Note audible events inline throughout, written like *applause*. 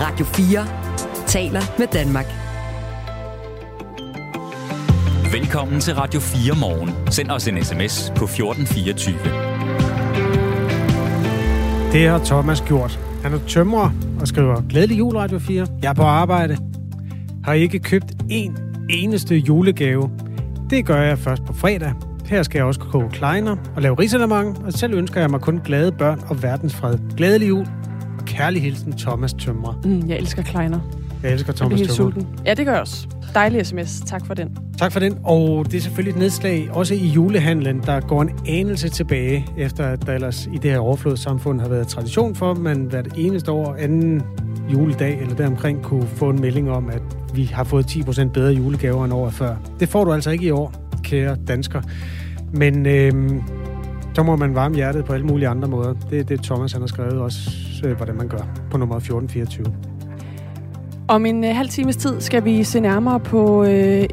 Radio 4 taler med Danmark. Velkommen til Radio 4 morgen. Send os en sms på 1424. Det har Thomas gjort. Han er tømrer og skriver, glædelig jul Radio 4. Jeg er på arbejde. Har ikke købt en eneste julegave. Det gør jeg først på fredag. Her skal jeg også koge kleiner og lave risalemang, og selv ønsker jeg mig kun glade børn og verdensfred. Glædelig jul kærlig hilsen Thomas Tømrer. Mm, jeg elsker kleiner. Jeg elsker Jeg Thomas Tømrer. sulten. Ja, det gør jeg også. Dejlig sms. Tak for den. Tak for den. Og det er selvfølgelig et nedslag også i julehandlen, der går en anelse tilbage, efter at der ellers i det her overflodssamfund har været tradition for, at man hvert eneste år, anden juledag eller deromkring, kunne få en melding om, at vi har fået 10% bedre julegaver end året før. Det får du altså ikke i år, kære dansker. Men øhm, så må man varme hjertet på alle mulige andre måder. Det er det, Thomas han har skrevet også, øh, hvordan man gør på nummer 1424. Om en øh, halv times tid skal vi se nærmere på øh,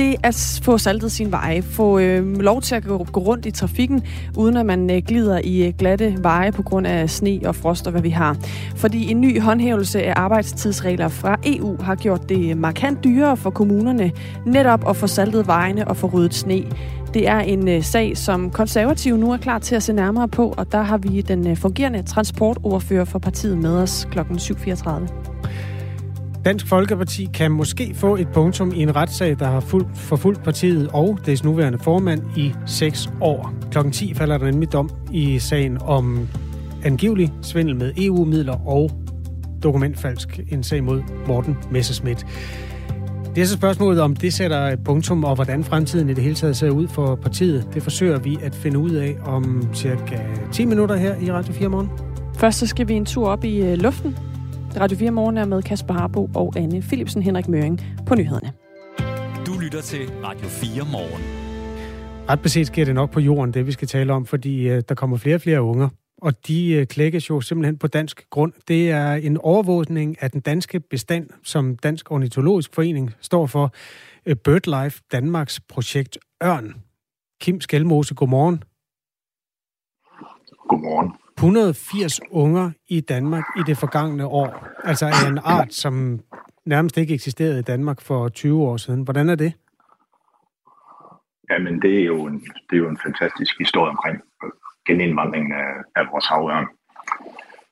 det at få saltet sin veje. Få øh, lov til at gå, gå rundt i trafikken, uden at man øh, glider i øh, glatte veje på grund af sne og frost og hvad vi har. Fordi en ny håndhævelse af arbejdstidsregler fra EU har gjort det markant dyrere for kommunerne netop at få saltet vejene og få ryddet sne. Det er en øh, sag, som konservative nu er klar til at se nærmere på, og der har vi den øh, fungerende transportordfører for partiet med os kl. 7.34. Dansk Folkeparti kan måske få et punktum i en retssag, der har fulgt, forfulgt partiet og dets nuværende formand i seks år. Klokken 10 falder der nemlig dom i sagen om angivelig svindel med EU-midler og dokumentfalsk. En sag mod Morten Messerschmidt. Det er så spørgsmålet, om det sætter et punktum, og hvordan fremtiden i det hele taget ser ud for partiet. Det forsøger vi at finde ud af om cirka 10 minutter her i Radio 4 morgen. Først så skal vi en tur op i øh, luften. Radio 4 Morgen er med Kasper Harbo og Anne Philipsen Henrik Møring på nyhederne. Du lytter til Radio 4 morgen. Ret beset sker det nok på jorden, det vi skal tale om, fordi øh, der kommer flere og flere unger, og de øh, klækkes jo simpelthen på dansk grund. Det er en overvågning af den danske bestand, som Dansk Ornitologisk Forening står for. Øh, BirdLife Danmarks projekt Ørn. Kim Skelmose, godmorgen. Godmorgen. 180 unger i Danmark i det forgangne år. Altså en art, som nærmest ikke eksisterede i Danmark for 20 år siden. Hvordan er det? Jamen, det er jo en, det er jo en fantastisk historie omkring genindvandringen af, af vores havørn.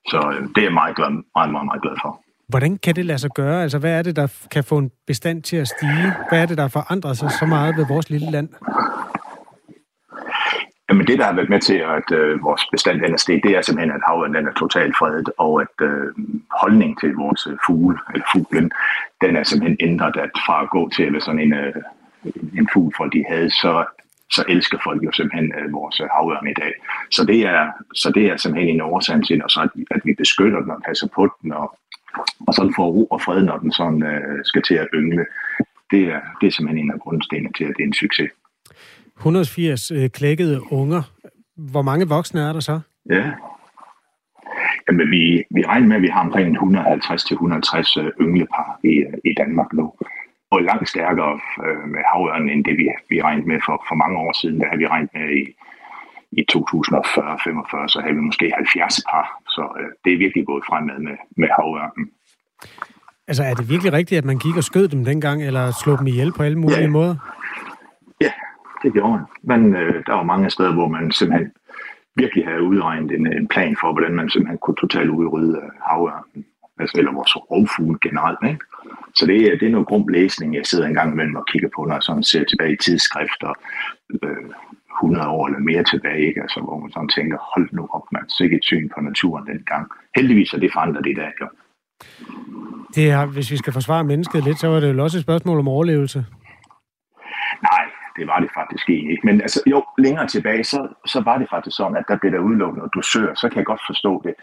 Så øh, det er jeg meget, glad, meget, meget, meget glad for. Hvordan kan det lade sig gøre? Altså, hvad er det, der kan få en bestand til at stige? Hvad er det, der forandrer sig så meget ved vores lille land? Jamen, det, der har været med til, at øh, vores bestand den er steget, det er simpelthen, at havørn den er totalt fredet, og at øh, holdning til vores øh, fugle, eller fuglen, den er simpelthen ændret, at fra at gå til at være sådan en, øh, en fugl, folk de havde, så så elsker folk jo simpelthen øh, vores øh, havørn i dag. Så det er, så det er simpelthen en årsag til, og så at, vi, at vi beskytter den og passer på den, og, og sådan får ro og fred, når den sådan øh, skal til at yngle. Det er, det er simpelthen en af grundstenene til, at det er en succes. 180 øh, klækkede unger. Hvor mange voksne er der så? Ja. Jamen, vi, vi regner med, at vi har omkring 150-160 øh, ynglepar i, øh, i Danmark nu og langt stærkere øh, med havørnen, end det vi, vi regnede med for, for mange år siden. Der har vi regnet med i, i 2040-45, så havde vi måske 70 par. Så øh, det er virkelig gået fremad med, med havørnen. Altså, er det virkelig rigtigt, at man gik og skød dem dengang, eller slog dem ihjel på alle mulige Ja. måder? Ja, det gjorde man. Men øh, der var mange steder, hvor man simpelthen virkelig havde udregnet en, en plan for, hvordan man simpelthen kunne totalt udrydde øh, havørnen. Altså, eller vores rovfugle generelt. Ikke? Så det er, det er noget grum læsning, jeg sidder en gang imellem og kigger på, når jeg sådan ser tilbage i tidsskrifter, øh, 100 år eller mere tilbage, ikke? Altså, hvor man sådan tænker, hold nu op, man, så ikke et syn på naturen dengang. Heldigvis er det forandret i dag, jo. Det er, hvis vi skal forsvare mennesket lidt, så var det jo også et spørgsmål om overlevelse. Nej, det var det faktisk egentlig ikke. Men altså, jo, længere tilbage, så, så var det faktisk sådan, at der blev der udelukket noget dusør, så kan jeg godt forstå det,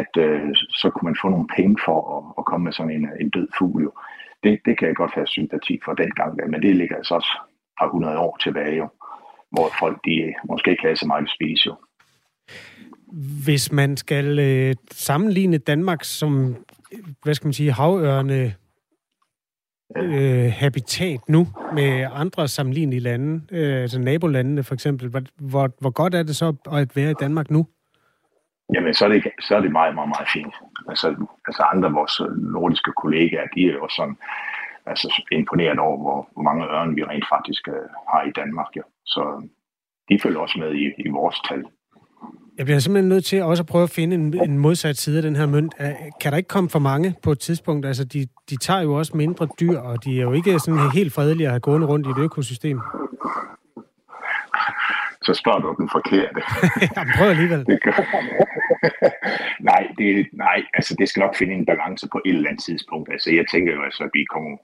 at øh, så kunne man få nogle penge for at, at komme med sådan en, en død fugl. Jo. Det, det kan jeg godt have sympati for dengang, men det ligger altså også fra 100 år tilbage, jo, hvor folk de måske ikke havde så meget at spise. Jo. Hvis man skal øh, sammenligne Danmark som, hvad skal man sige, havørne øh, habitat nu med andre sammenlignelige lande, øh, altså nabolandene for eksempel, hvor, hvor, hvor godt er det så at være i Danmark nu? Jamen, så er det, så er det meget, meget, meget fint. Altså, altså andre af vores øh, nordiske kollegaer, de er jo sådan altså, imponeret over, hvor, hvor mange ørne vi rent faktisk øh, har i Danmark. Ja. Så øh, de følger også med i, i vores tal. Jeg bliver simpelthen nødt til også at prøve at finde en, en modsat side af den her mønt. Kan der ikke komme for mange på et tidspunkt? Altså, de, de tager jo også mindre dyr, og de er jo ikke sådan helt fredelige at have gående rundt i et økosystem. Så spørger du den forkerte. *laughs* Jamen, prøv alligevel. Det *laughs* nej, det, nej, altså det skal nok finde en balance på et eller andet tidspunkt. Altså jeg tænker jo altså, at vi kommer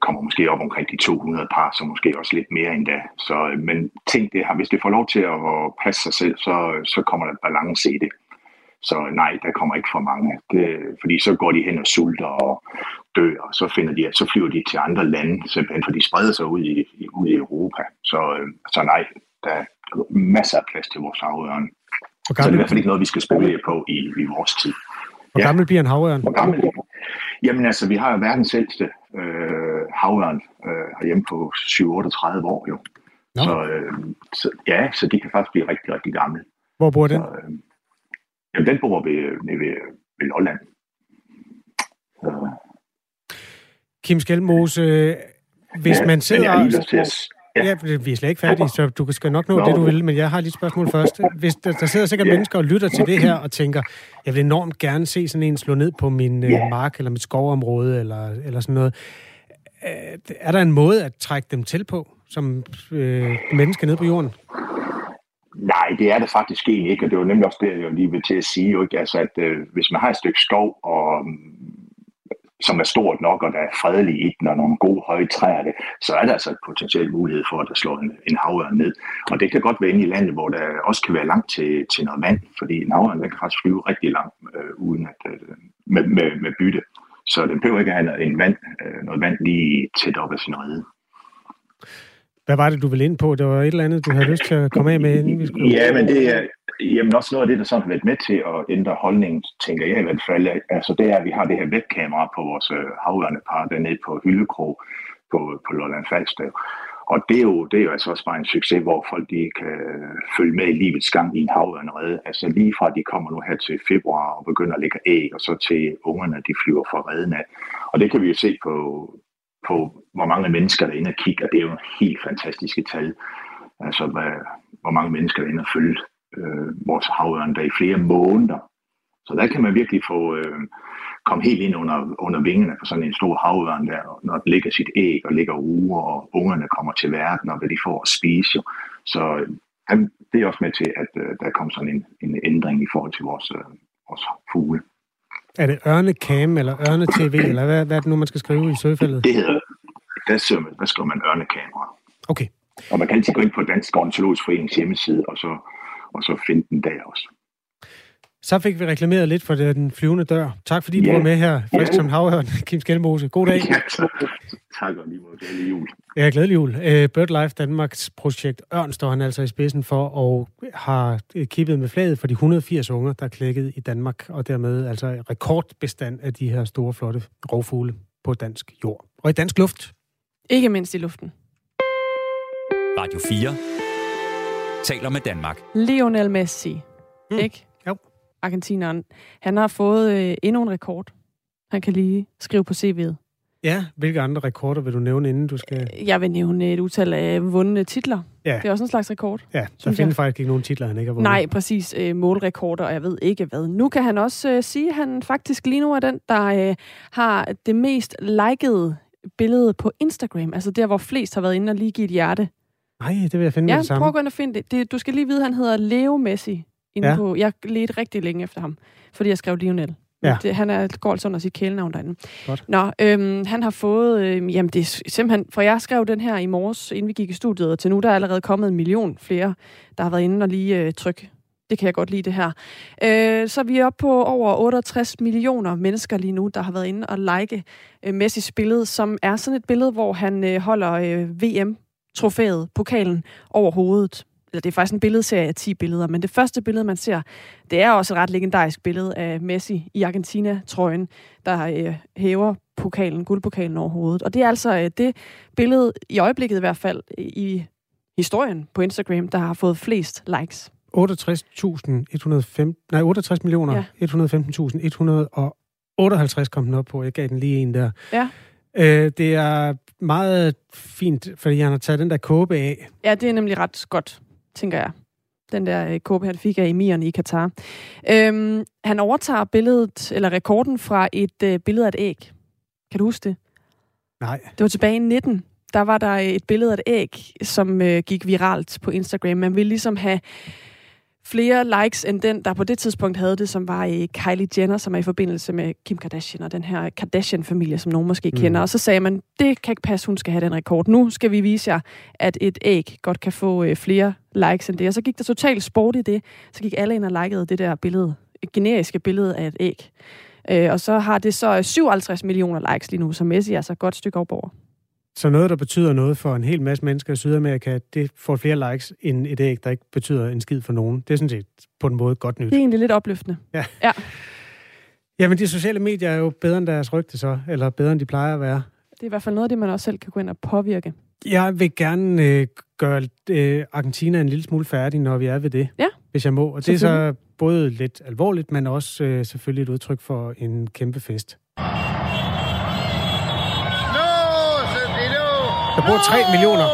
kommer måske op omkring de 200 par, så måske også lidt mere end da. Så, øh, men tænk det her, hvis det får lov til at passe sig selv, så, så kommer der balance i det. Så nej, der kommer ikke for mange. Det, fordi så går de hen og sulter og dør, og så, finder de, så flyver de til andre lande, simpelthen, for de spreder sig ud i, ud i Europa. Så, øh, så nej, der er masser af plads til vores havørn. Så det er i hvert fald ikke noget, vi skal spekulere på i, i vores tid. Hvor ja. gammel bliver en havørn? Hvor gammel? Jamen altså, vi har verdens ældste øh, havørn øh, herhjemme på 7-38 år jo. Så, øh, så, ja, så de kan faktisk blive rigtig, rigtig gamle. Hvor bor den? Så, øh, jamen, den bor ved, ved, ved Lolland. Så. Kim Skelmose, hvis ja, man sidder... Jeg har lige til Ja. ja, vi er slet ikke færdige, så du skal nok nå Nå. det, du vil, men jeg har lige et spørgsmål først. Hvis der, der sidder sikkert ja. mennesker og lytter til det her og tænker, jeg vil enormt gerne se sådan en slå ned på min øh, ja. mark eller mit skovområde eller, eller sådan noget. Øh, er der en måde at trække dem til på, som øh, mennesker nede på jorden? Nej, det er det faktisk egentlig ikke, og det var nemlig også det, jeg lige vil til at sige. Ikke? Altså, at øh, hvis man har et stykke skov, og som er stort nok, og der er fredeligt i den, og nogle gode høje træer, det, så er der altså et potentielt mulighed for, at der slår en, en havørn ned. Og det kan godt være inde i landet, hvor der også kan være langt til, til noget vand, fordi en havørn kan faktisk flyve rigtig langt øh, uden at, øh, med, med, med bytte. Så den behøver ikke at have en vand, øh, noget vand lige tæt op af sin rede. Hvad var det, du ville ind på? Det var et eller andet, du havde lyst til at komme af med, inden vi skulle... Ja, men det er, jamen også noget af det, der sådan har været med til at ændre holdningen, tænker jeg i hvert fald. Altså det er, at vi har det her webkamera på vores øh, der dernede på Hyldekrog på, på Lolland Falster. Og det er, jo, det er jo altså også bare en succes, hvor folk de kan følge med i livets gang i en havørnerede. Altså lige fra de kommer nu her til februar og begynder at lægge æg, og så til ungerne, de flyver fra redden af. Og det kan vi jo se på, på hvor mange mennesker der er inde og kigger. Det er jo helt fantastiske tal. Altså, hvad, hvor mange mennesker der er inde og følge øh, vores havørn der i flere måneder. Så der kan man virkelig få øh, komme helt ind under, under vingene på sådan en stor havørn der, når den ligger sit æg og ligger uger, og ungerne kommer til verden, og hvad de får at spise. Jo. Så øh, det er også med til, at øh, der kommer sådan en, en ændring i forhold til vores, øh, vores fugle. Er det ørnekam eller ørnetv, eller hvad, hvad er det nu, man skal skrive i søgefeltet? Det hedder, der, siger man, der skriver man ørnekamera. Okay. Og man kan altid gå ind på Dansk Ornitologisk Forenings hjemmeside, og så, og så finde den der også. Så fik vi reklameret lidt for den flyvende dør. Tak fordi du var med her, frisk som havhøren, *laughs* Kim Skelmose. God dag. Ja, tak. tak og lige måde. Glædelig jul. Ja, glædelig jul. Uh, BirdLife Danmarks projekt Ørn står han altså i spidsen for, og har kippet med flaget for de 180 unger, der er klækket i Danmark, og dermed altså rekordbestand af de her store, flotte rovfugle på dansk jord. Og i dansk luft. Ikke mindst i luften. Radio 4 taler med Danmark. Lionel Messi, mm. ikke? Jo. Argentineren. Han har fået øh, endnu en rekord. Han kan lige skrive på CV'et. Ja, hvilke andre rekorder vil du nævne, inden du skal... Jeg vil nævne et utal af vundne titler. Ja. Det er også en slags rekord. Ja, der findes faktisk ikke nogen titler, han ikke har vundet. Nej, præcis. Øh, målrekorder, og jeg ved ikke hvad. Nu kan han også øh, sige, at han faktisk lige nu er den, der øh, har det mest likede billede på Instagram. Altså der, hvor flest har været inde og lige give et hjerte. Nej, det vil jeg finde ja, med det samme. prøv at gå ind og finde det. det. Du skal lige vide, at han hedder Leo Messi. Inde ja. på, jeg ledte rigtig længe efter ham, fordi jeg skrev Lionel. Ja. Det, han er, går altså under sit kælenavn derinde. Godt. Nå, øhm, han har fået, øhm, jamen det er simpelthen, for jeg skrev den her i morges, inden vi gik i studiet, og til nu der er allerede kommet en million flere, der har været inde og lige øh, trykke. Det kan jeg godt lide, det her. Øh, så vi er oppe på over 68 millioner mennesker lige nu, der har været inde og like øh, Messis billede, som er sådan et billede, hvor han øh, holder øh, VM trofæet, pokalen, over hovedet. Eller det er faktisk en billedserie af 10 billeder, men det første billede, man ser, det er også et ret legendarisk billede af Messi i Argentina-trøjen, der øh, hæver pokalen, guldpokalen over hovedet. Og det er altså øh, det billede, i øjeblikket i hvert fald, i historien på Instagram, der har fået flest likes. 68.105, nej, 68 millioner, ja. 115.100 og 58 kom den op på. Jeg gav den lige en der. Ja. Øh, det er meget fint, fordi han har taget den der kåbe af. Ja, det er nemlig ret godt, tænker jeg. Den der øh, kåbe, han fik af emiren i Katar. Øhm, han overtager billedet, eller rekorden fra et øh, billede af et æg. Kan du huske det? Nej. Det var tilbage i 19. Der var der et billede af et æg, som øh, gik viralt på Instagram. Man ville ligesom have flere likes end den, der på det tidspunkt havde det, som var Kylie Jenner, som er i forbindelse med Kim Kardashian og den her Kardashian-familie, som nogen måske mm. kender. Og så sagde man, det kan ikke passe, hun skal have den rekord. Nu skal vi vise jer, at et æg godt kan få øh, flere likes end det. Og så gik der totalt sport i det. Så gik alle ind og likede det der billede, et generiske billede af et æg. Øh, og så har det så 57 millioner likes lige nu, så Messi er altså et godt stykke over. Så noget, der betyder noget for en hel masse mennesker i Sydamerika, det får flere likes end et æg, der ikke betyder en skid for nogen. Det er sådan set på en måde godt nyt. Det er egentlig lidt opløftende. Ja. ja. Jamen, de sociale medier er jo bedre end deres rygte så, eller bedre end de plejer at være. Det er i hvert fald noget af det, man også selv kan gå ind og påvirke. Jeg vil gerne øh, gøre øh, Argentina en lille smule færdig, når vi er ved det, ja. hvis jeg må. Og det er så både lidt alvorligt, men også øh, selvfølgelig et udtryk for en kæmpe fest. Der bor 3 millioner.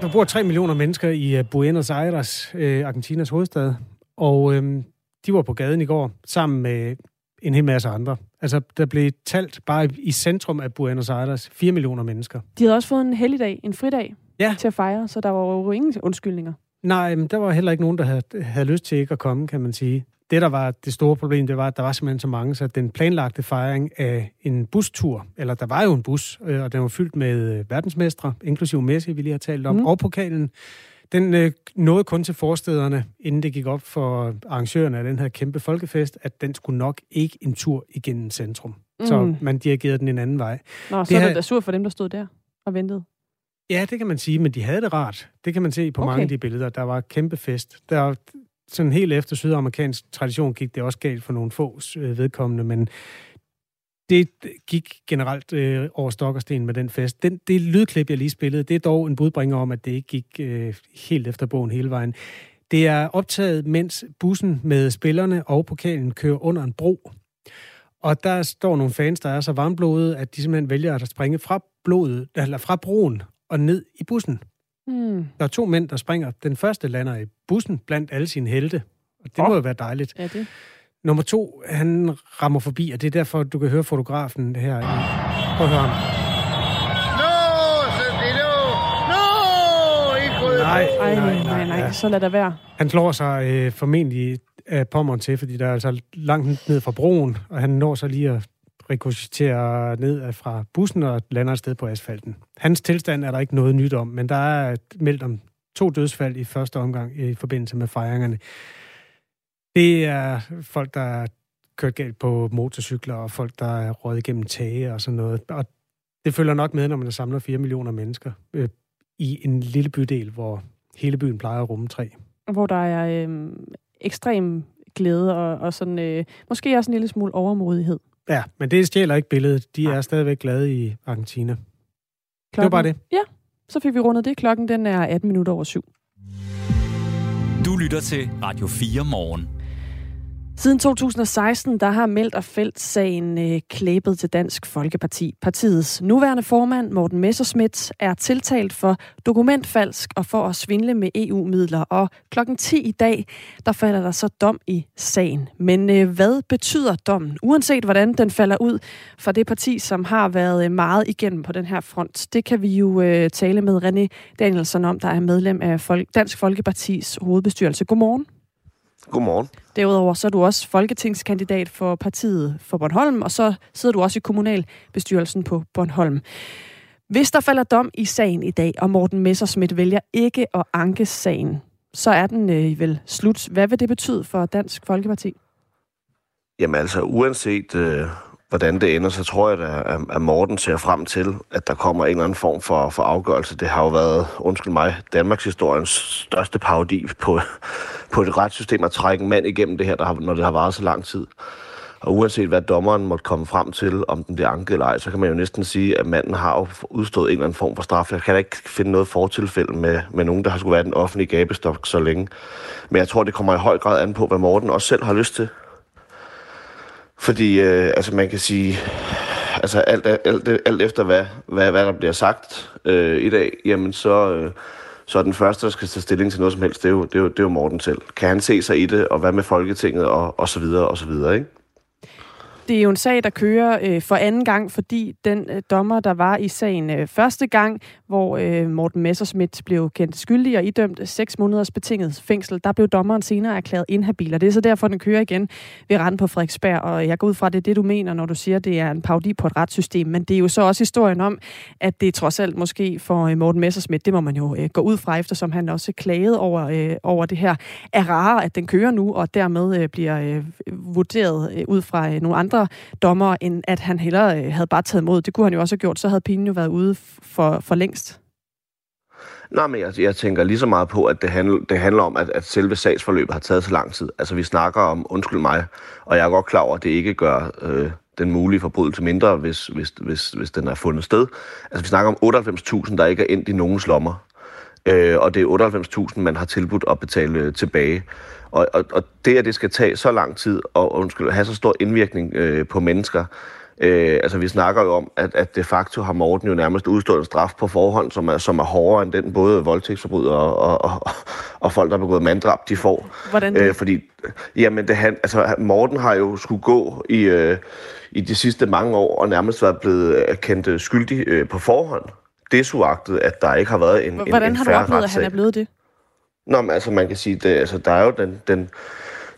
Der bor 3 millioner mennesker i Buenos Aires, øh, Argentinas hovedstad. Og øh, de var på gaden i går sammen med en hel masse andre. Altså, der blev talt bare i centrum af Buenos Aires 4 millioner mennesker. De havde også fået en helligdag, en fridag ja. til at fejre, så der var jo ingen undskyldninger. Nej, men der var heller ikke nogen, der havde, havde lyst til ikke at komme, kan man sige. Det, der var det store problem, det var, at der var simpelthen så mange, så den planlagte fejring af en bustur, eller der var jo en bus, øh, og den var fyldt med øh, verdensmestre, inklusive Messi, vi lige har talt om, mm. og pokalen, den øh, nåede kun til forstederne, inden det gik op for arrangørerne af den her kæmpe folkefest, at den skulle nok ikke en tur igennem centrum. Mm. Så man dirigerede den en anden vej. Nå, det så er det da sur for dem, der stod der og ventede. Ja, det kan man sige, men de havde det rart. Det kan man se på okay. mange af de billeder. Der var kæmpe fest. Der, sådan helt efter sydamerikansk tradition gik det også galt for nogle få øh, vedkommende, men det gik generelt øh, over stok og sten med den fest. Den, det lydklip, jeg lige spillede, det er dog en budbringer om, at det ikke gik øh, helt efter bogen hele vejen. Det er optaget, mens bussen med spillerne og pokalen kører under en bro. Og der står nogle fans, der er så varmblodede, at de simpelthen vælger at springe fra, blodet, eller fra broen og ned i bussen. Mm. Der er to mænd, der springer. Den første lander i bussen blandt alle sine helte. Og det oh. må jo være dejligt. Ja, det. Nummer to, han rammer forbi, og det er derfor, du kan høre fotografen her. Prøv at høre ham. Nej, nej, nej, nej, nej. Ja. så lad det være. Han slår sig øh, formentlig af pommeren til, fordi der er altså langt ned fra broen, og han når så lige at rekogiterer ned fra bussen og lander et sted på asfalten. Hans tilstand er der ikke noget nyt om, men der er meldt om to dødsfald i første omgang i forbindelse med fejringerne. Det er folk, der er kørt galt på motorcykler, og folk, der er røget igennem tage og sådan noget. Og det følger nok med, når man samler 4 millioner mennesker øh, i en lille bydel, hvor hele byen plejer at rumme tre. Hvor der er øh, ekstrem glæde og, og sådan, øh, måske også en lille smule overmodighed. Ja, men det stjæler ikke billedet. De er stadigvæk glade i Argentina. Klokken, det var bare det. Ja, så fik vi rundet det. Klokken den er 18 minutter over syv. Du lytter til Radio 4 morgen. Siden 2016, der har Meldt og Felt sagen øh, klæbet til Dansk Folkeparti. Partiets nuværende formand, Morten Messerschmidt, er tiltalt for dokumentfalsk og for at svindle med EU-midler. Og klokken 10 i dag, der falder der så dom i sagen. Men øh, hvad betyder dommen, uanset hvordan den falder ud for det parti, som har været øh, meget igennem på den her front? Det kan vi jo øh, tale med René Danielsen om, der er medlem af Folk- Dansk Folkepartis hovedbestyrelse. Godmorgen. Godmorgen. Derudover så er du også folketingskandidat for partiet for Bornholm, og så sidder du også i kommunalbestyrelsen på Bornholm. Hvis der falder dom i sagen i dag, og Morten Messerschmidt vælger ikke at anke sagen, så er den øh, vel slut. Hvad vil det betyde for Dansk Folkeparti? Jamen altså, uanset øh, hvordan det ender, så tror jeg, at Morten ser frem til, at der kommer en eller anden form for, for afgørelse. Det har jo været, undskyld mig, Danmarks historiens største parodi på, *laughs* på et retssystem at trække en mand igennem det her, der har, når det har varet så lang tid. Og uanset hvad dommeren måtte komme frem til, om den bliver anket eller ej, så kan man jo næsten sige, at manden har jo udstået en eller anden form for straf. Jeg kan da ikke finde noget fortilfælde med, med nogen, der har skulle være den offentlige gabestok så længe. Men jeg tror, det kommer i høj grad an på, hvad Morten også selv har lyst til. Fordi øh, altså man kan sige, altså alt, alt, alt efter hvad, hvad, hvad der bliver sagt øh, i dag, jamen så, øh, så er den første, der skal tage stilling til noget som helst, det er, jo, det, er jo, det er jo Morten selv. Kan han se sig i det, og hvad med Folketinget, og, og så videre, og så videre, ikke? Det er jo en sag, der kører øh, for anden gang, fordi den øh, dommer, der var i sagen øh, første gang, hvor øh, Morten Messerschmidt blev kendt skyldig og idømt 6 måneders betinget fængsel, der blev dommeren senere erklæret inhabil, og det er så derfor, den kører igen ved retten på Frederiksberg, og jeg går ud fra, at det er det, du mener, når du siger, at det er en parodi på et retssystem, men det er jo så også historien om, at det trods alt måske for øh, Morten Messerschmidt, det må man jo øh, gå ud fra, eftersom han også klagede over, øh, over det her, er rare, at den kører nu, og dermed øh, bliver øh, vurderet øh, ud fra øh, nogle andre andre dommer, end at han hellere øh, havde bare taget imod. Det kunne han jo også have gjort, så havde pinen jo været ude for, for længst. Nej, men jeg, jeg tænker lige så meget på, at det handler, det handler om, at, at selve sagsforløbet har taget så lang tid. Altså, vi snakker om, undskyld mig, og jeg er godt klar over, at det ikke gør øh, den mulige forbrydelse mindre, hvis, hvis, hvis, hvis den er fundet sted. Altså, vi snakker om 98.000, der ikke er endt i nogens lommer. Øh, og det er 98.000, man har tilbudt at betale tilbage. Og, og, og det, at det skal tage så lang tid og undskyld, have så stor indvirkning øh, på mennesker, øh, altså vi snakker jo om, at, at de facto har Morten jo nærmest udstået en straf på forhånd, som er, som er hårdere end den både voldtægtsforbrydere og, og, og, og folk, der har begået manddrab, de får. Hvordan det? Øh, fordi, jamen, det, han, altså, Morten har jo skulle gå i, øh, i de sidste mange år og nærmest været blevet kendt skyldig øh, på forhånd. Desuagtet, at der ikke har været en, Hvordan en, en har du oplevet, at han er blevet det? Nå, men altså man kan sige, det, altså, der er jo den, den,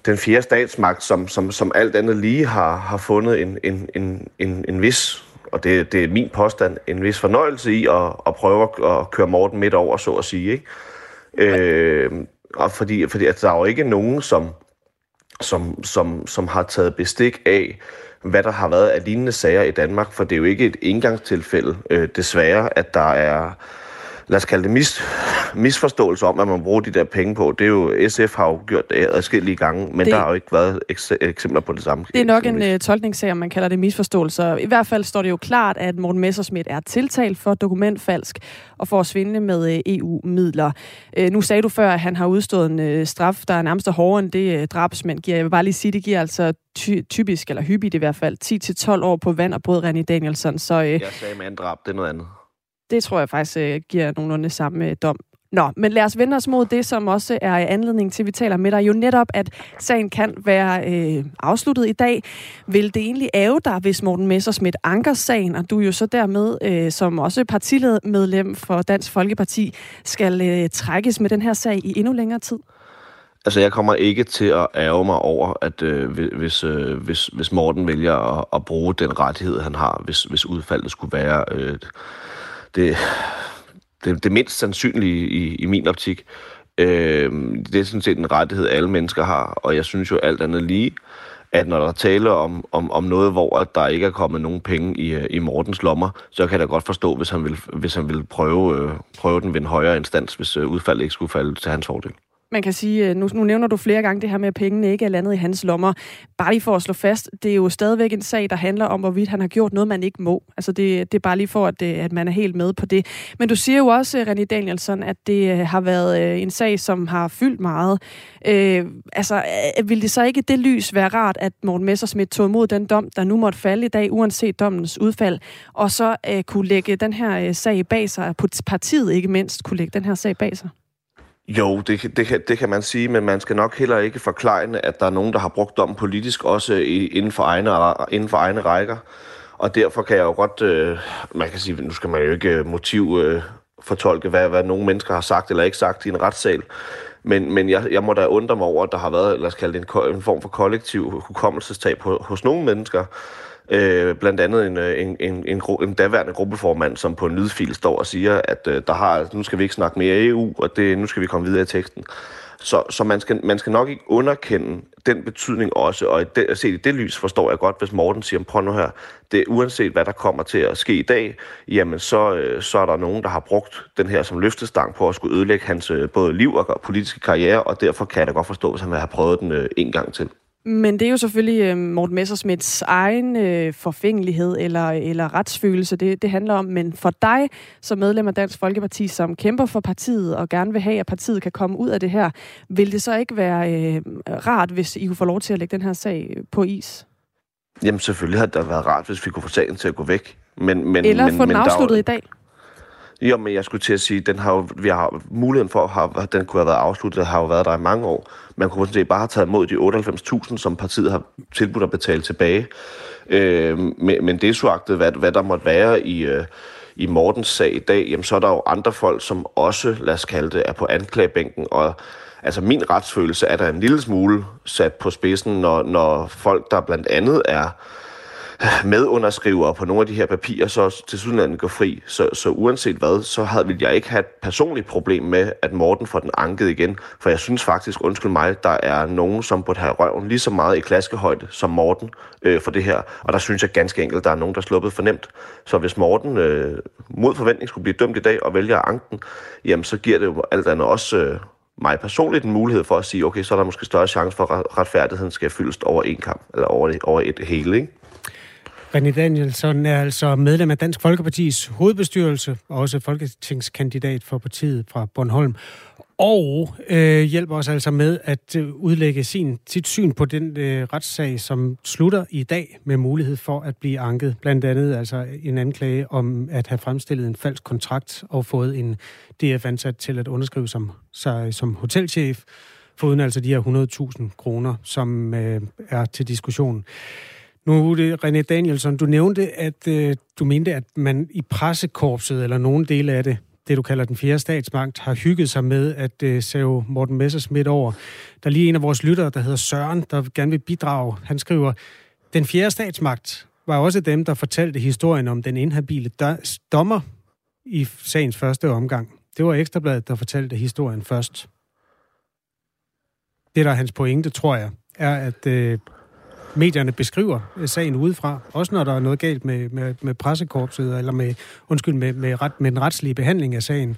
den fjerde statsmagt, som, som, som alt andet lige har, har fundet en, en, en, en, en vis, og det, det er min påstand, en vis fornøjelse i at, at prøve at køre Morten midt over, så at sige. Ikke? Øh, og fordi, fordi at der er jo ikke nogen, som, som, som, som har taget bestik af, hvad der har været af lignende sager i Danmark, for det er jo ikke et indgangstilfælde, øh, desværre, at der er lad os kalde det mis, misforståelse om, at man bruger de der penge på. Det er jo, SF har jo gjort det adskillige gange, men det, der har jo ikke været eks- eksempler på det samme. Det er nok en uh, tolkningssag, om man kalder det misforståelser. I hvert fald står det jo klart, at Morten Messerschmidt er tiltalt for dokumentfalsk og for at svindle med uh, øh, EU-midler. Uh, nu sagde du før, at han har udstået en uh, straf, der er nærmest hårdere end det uh, drabsmænd giver. Jeg vil bare lige sige, det giver altså ty- typisk, eller hyppigt i hvert fald, 10-12 år på vand og brød René Danielsen. Så, uh, jeg sagde manddrab, det er noget andet. Det tror jeg faktisk øh, giver nogenlunde samme øh, dom. Nå, men lad os vende os mod det, som også er anledning til, at vi taler med dig. Jo netop, at sagen kan være øh, afsluttet i dag. Vil det egentlig æve dig, hvis Morten Messersmith anker sagen, og du jo så dermed, øh, som også partimedlem for Dansk Folkeparti, skal øh, trækkes med den her sag i endnu længere tid? Altså, jeg kommer ikke til at ærge mig over, at øh, hvis, øh, hvis, hvis Morten vælger at, at bruge den rettighed, han har, hvis, hvis udfaldet skulle være... Øh, det, det, det mindst sandsynlige i, i min optik. Øh, det er sådan set en rettighed, alle mennesker har, og jeg synes jo alt andet lige, at når der taler om, om, om noget, hvor der ikke er kommet nogen penge i, øh, i Mortens lommer, så kan jeg da godt forstå, hvis han vil, hvis han vil prøve, øh, prøve den ved en højere instans, hvis øh, udfaldet ikke skulle falde til hans fordel man kan sige, øh, nu, nu nævner du flere gange det her med, at pengene ikke er landet i hans lommer. Bare lige for at slå fast, det er jo stadigvæk en sag, der handler om, hvorvidt han har gjort noget, man ikke må. Altså det, det er bare lige for, at, øh, at man er helt med på det. Men du siger jo også, René Danielsen, at det øh, har været en sag, som har fyldt meget. Øh, altså, vil det så ikke det lys være rart, at Morten Messersmith tog imod den dom, der nu måtte falde i dag, uanset dommens udfald, og så øh, kunne lægge den her sag bag sig, på partiet ikke mindst, kunne lægge den her sag bag sig? Jo, det, det, kan, det kan man sige, men man skal nok heller ikke forklare, at der er nogen, der har brugt dommen politisk, også i, inden, for egne, inden for egne rækker. Og derfor kan jeg jo godt, øh, man kan sige, nu skal man jo ikke øh, motiv øh, fortolke, hvad, hvad nogle mennesker har sagt eller ikke sagt i en retssal. Men, men jeg, jeg må da undre mig over, at der har været, lad os kalde det en, en form for kollektiv hukommelsestab hos nogle mennesker, Øh, blandt andet en, øh, en, en, en, en daværende gruppeformand, som på en lydfil står og siger, at øh, der har, nu skal vi ikke snakke mere EU, og det, nu skal vi komme videre i teksten. Så, så man, skal, man skal nok ikke underkende den betydning også, og det, set se i det lys forstår jeg godt, hvis Morten siger, prøv nu her, det, uanset hvad der kommer til at ske i dag, jamen så, øh, så er der nogen, der har brugt den her som løftestang på at skulle ødelægge hans øh, både liv og politiske karriere, og derfor kan jeg da godt forstå, hvis han vil have prøvet den en gang til. Men det er jo selvfølgelig øh, Morten Messersmiths egen øh, forfængelighed eller, eller retsfølelse, det, det handler om. Men for dig som medlem af Dansk Folkeparti, som kæmper for partiet og gerne vil have, at partiet kan komme ud af det her, vil det så ikke være øh, rart, hvis I kunne få lov til at lægge den her sag på is? Jamen selvfølgelig har det været rart, hvis vi kunne få sagen til at gå væk. Men, men, Eller men, få den men der afsluttet i dag. Jo, men jeg skulle til at sige, den har jo, vi har muligheden for, at den kunne have været afsluttet, har jo været der i mange år. Man kunne sådan bare have taget imod de 98.000, som partiet har tilbudt at betale tilbage. Øh, men, men det er suagtet, hvad, hvad der måtte være i, øh, i Mortens sag i dag, jamen så er der jo andre folk, som også, lad os kalde det, er på anklagebænken, og altså min retsfølelse er der en lille smule sat på spidsen, når, når folk, der blandt andet er medunderskrivere på nogle af de her papirer, så til sydlandet går fri. Så, så uanset hvad, så havde, ville jeg ikke have et personligt problem med, at Morten får den anket igen. For jeg synes faktisk, undskyld mig, der er nogen, som burde have røven lige så meget i klaskehøjde som Morten øh, for det her. Og der synes jeg ganske enkelt, der er nogen, der er sluppet for nemt. Så hvis Morten øh, mod forventning skulle blive dømt i dag og vælger at anke den, jamen så giver det jo alt andet også... Øh, mig personligt en mulighed for at sige, okay, så er der måske større chance for, at retfærdigheden skal fyldes over en kamp, eller over, over et hele, ikke? René Danielsson er altså medlem af Dansk Folkepartis hovedbestyrelse, og også folketingskandidat for partiet fra Bornholm. Og øh, hjælper os altså med at øh, udlægge sin, sit syn på den øh, retssag, som slutter i dag med mulighed for at blive anket. Blandt andet altså en anklage om at have fremstillet en falsk kontrakt og fået en DF-ansat til at underskrive som, sig som hotelchef, foruden altså de her 100.000 kroner, som øh, er til diskussion. Nu, er det René Danielsson, du nævnte, at øh, du mente, at man i pressekorpset, eller nogle dele af det, det du kalder den fjerde statsmagt, har hygget sig med at øh, save Morten Messersmith over. Der er lige en af vores lyttere, der hedder Søren, der gerne vil bidrage. Han skriver, den fjerde statsmagt var også dem, der fortalte historien om den inhabile dommer i sagens første omgang. Det var Ekstrabladet, der fortalte historien først. Det, der er hans pointe, tror jeg, er, at øh, medierne beskriver øh, sagen udefra, også når der er noget galt med, med, med pressekorpset, eller med, undskyld, med, med, ret, med den retslige behandling af sagen.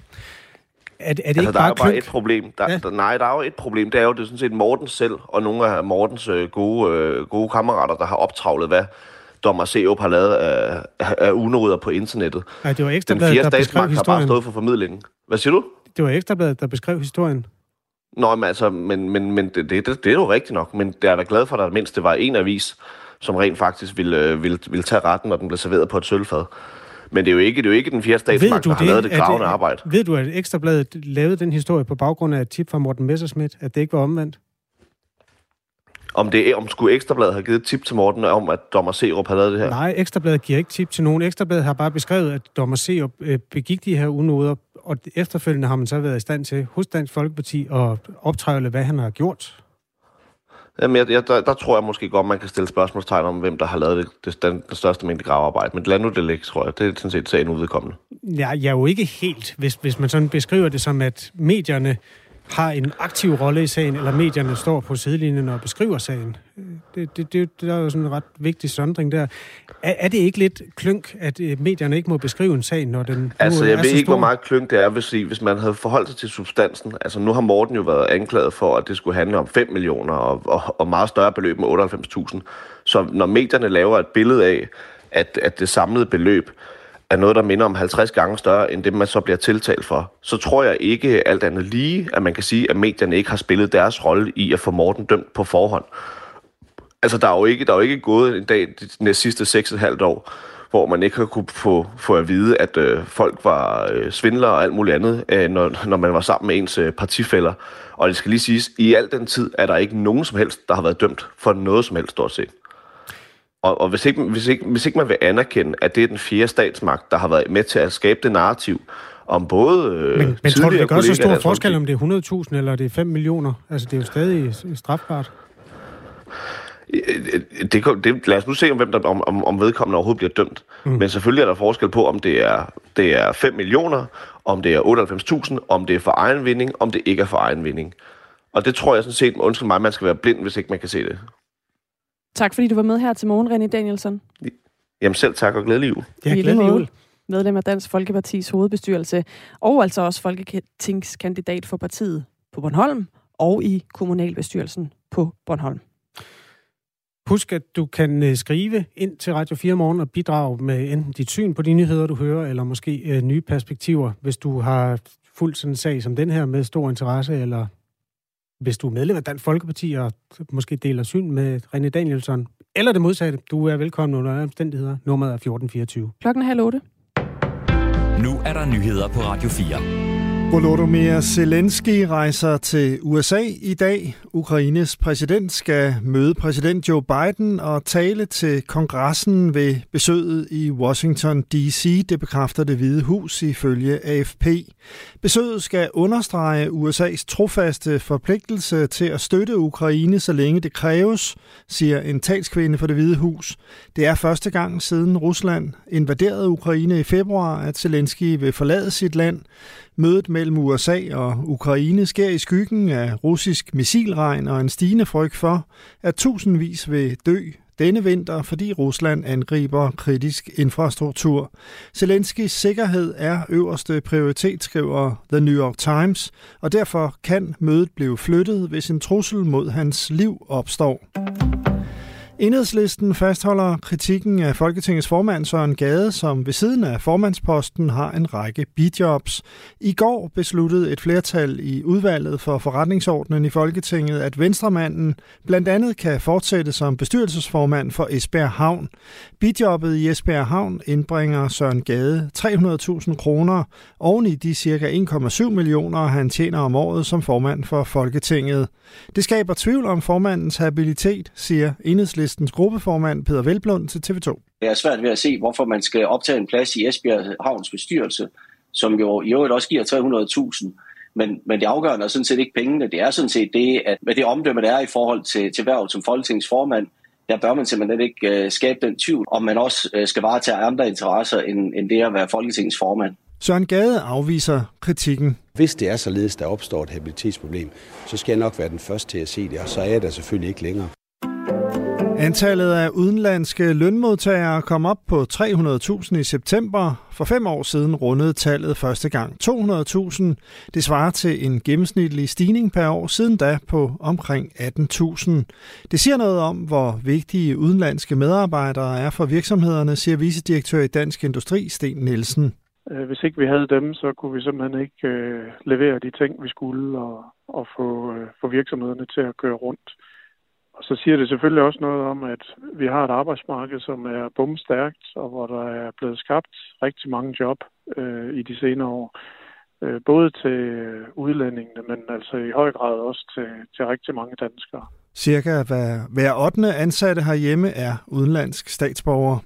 Er, er det Altså, ikke der er bare jo bare et problem. Der, Ja. der, nej, der er jo et problem. Det er jo det er sådan set Morten selv, og nogle af Mortens øh, gode, øh, gode kammerater, der har optravlet, hvad dommer Seup har lavet af, af, unoder på internettet. Nej, det var Den Ekstrabladet, fjerde der beskrev statsmagt har bare stået for formidlingen. Hvad siger du? Det var Ekstrabladet, der beskrev historien. Nå, men altså, men, men, men det, det, det, det er jo rigtigt nok, men det er da glad for, at der mindst det var en avis, som rent faktisk ville, øh, ville, ville tage retten, når den blev serveret på et sølvfad. Men det er jo ikke, det er jo ikke den fjerde statsmagt, der har lavet det Er kravende arbejde. Ved du, at Ekstrabladet lavede den historie på baggrund af et tip fra Morten Messerschmidt, at det ikke var omvendt? Om, det, om skulle Ekstrabladet have givet et tip til Morten om, at dommer Serup har lavet det her? Nej, Ekstrabladet giver ikke tip til nogen. Ekstrabladet har bare beskrevet, at dommer C øh, begik de her unoder, og efterfølgende har man så været i stand til hos Dansk Folkeparti at optrævle, hvad han har gjort. Jamen, jeg, jeg, der, der tror jeg måske godt, man kan stille spørgsmålstegn om, hvem der har lavet det, det, den, den største mængde gravearbejde. Men lad nu det ligge, tror jeg. Det er sådan set sagen udvedkommende. Ja, jeg er jo ikke helt, hvis, hvis man sådan beskriver det som, at medierne har en aktiv rolle i sagen, eller medierne står på sidelinjen og beskriver sagen. Det, det, det, det er jo sådan en ret vigtig sondring der. Er, er det ikke lidt klønk, at øh, medierne ikke må beskrive en sag, når den Altså, er jeg ved så ikke, stor? hvor meget kløng det er, hvis, I, hvis man havde forholdt sig til substansen. Altså, nu har Morten jo været anklaget for, at det skulle handle om 5 millioner og, og, og meget større beløb med 98.000. Så når medierne laver et billede af, at, at det samlede beløb er noget, der minder om 50 gange større, end det, man så bliver tiltalt for, så tror jeg ikke alt andet lige, at man kan sige, at medierne ikke har spillet deres rolle i at få Morten dømt på forhånd. Altså, der er jo ikke, der er jo ikke gået en dag de næste sidste 6,5 år, hvor man ikke har kunne få, få at vide, at øh, folk var øh, svindlere og alt muligt andet, øh, når, når man var sammen med ens øh, partifælder. Og det skal lige siges, i al den tid er der ikke nogen som helst, der har været dømt for noget som helst stort set. Og, og hvis, ikke, hvis, ikke, hvis ikke man vil anerkende, at det er den fjerde statsmagt, der har været med til at skabe det narrativ om både øh, Men, men tror du, det gør så stor forskel, om det er 100.000 eller det er 5 millioner? Altså, det er jo stadig strafbart. Øh, Det, det, lad os nu se, om, hvem der, om, om, om vedkommende overhovedet bliver dømt. Mm. Men selvfølgelig er der forskel på, om det er, det er 5 millioner, om det er 98.000, om det er for egen vinding, om det ikke er for egen vinding. Og det tror jeg sådan set, undskyld mig, man skal være blind, hvis ikke man kan se det. Tak fordi du var med her til morgen, René Danielsen. Jamen selv tak og glædelig jul. Ja, glædelig jul. Medlem af Dansk Folkepartis hovedbestyrelse, og altså også folketingskandidat for partiet på Bornholm og i kommunalbestyrelsen på Bornholm. Husk, at du kan øh, skrive ind til Radio 4 Morgen og bidrage med enten dit syn på de nyheder, du hører, eller måske øh, nye perspektiver, hvis du har fulgt sådan en sag som den her med stor interesse, eller hvis du er medlem af Dansk Folkeparti og måske deler syn med René Danielsson. eller det modsatte. Du er velkommen under omstændigheder. Nummeret er 1424. Klokken er halv otte. Nu er der nyheder på Radio 4. Volodymyr Zelensky rejser til USA i dag. Ukraines præsident skal møde præsident Joe Biden og tale til kongressen ved besøget i Washington D.C. Det bekræfter det hvide hus ifølge AFP. Besøget skal understrege USA's trofaste forpligtelse til at støtte Ukraine, så længe det kræves, siger en talskvinde for det hvide hus. Det er første gang siden Rusland invaderede Ukraine i februar, at Zelensky vil forlade sit land. Mødet mellem USA og Ukraine sker i skyggen af russisk missilregn og en stigende frygt for, at tusindvis vil dø denne vinter, fordi Rusland angriber kritisk infrastruktur. Zelenskis sikkerhed er øverste prioritet, skriver The New York Times, og derfor kan mødet blive flyttet, hvis en trussel mod hans liv opstår. Enhedslisten fastholder kritikken af Folketingets formand Søren Gade, som ved siden af formandsposten har en række bidjobs. I går besluttede et flertal i udvalget for forretningsordnen i Folketinget, at Venstremanden blandt andet kan fortsætte som bestyrelsesformand for Esbjerg Havn. Bidjobbet i Esbjerg Havn indbringer Søren Gade 300.000 kroner oven i de cirka 1,7 millioner, han tjener om året som formand for Folketinget. Det skaber tvivl om formandens habilitet, siger Enhedslisten Enhedslistens gruppeformand Peter Velblund til TV2. Det er svært ved at se, hvorfor man skal optage en plads i Esbjerg Havns bestyrelse, som jo i øvrigt også giver 300.000. Men, men det afgørende er sådan set ikke pengene. Det er sådan set det, at med det omdømme, der er i forhold til, til værvet som Folketingets formand, der bør man simpelthen ikke uh, skabe den tvivl, om man også uh, skal varetage andre interesser, end, end det at være Folketingets formand. Søren Gade afviser kritikken. Hvis det er således, der opstår et habilitetsproblem, så skal jeg nok være den første til at se det, og så er jeg der selvfølgelig ikke længere. Antallet af udenlandske lønmodtagere kom op på 300.000 i september. For fem år siden rundede tallet første gang 200.000. Det svarer til en gennemsnitlig stigning per år siden da på omkring 18.000. Det siger noget om, hvor vigtige udenlandske medarbejdere er for virksomhederne, siger vicedirektør i Dansk Industri, Sten Nielsen. Øh, hvis ikke vi havde dem, så kunne vi simpelthen ikke øh, levere de ting, vi skulle, og, og få, øh, få virksomhederne til at køre rundt. Og så siger det selvfølgelig også noget om, at vi har et arbejdsmarked, som er bumstærkt, og hvor der er blevet skabt rigtig mange job øh, i de senere år. Øh, både til udlændingene, men altså i høj grad også til, til rigtig mange danskere. Cirka hver, hver 8. ansatte herhjemme er udenlandsk statsborger.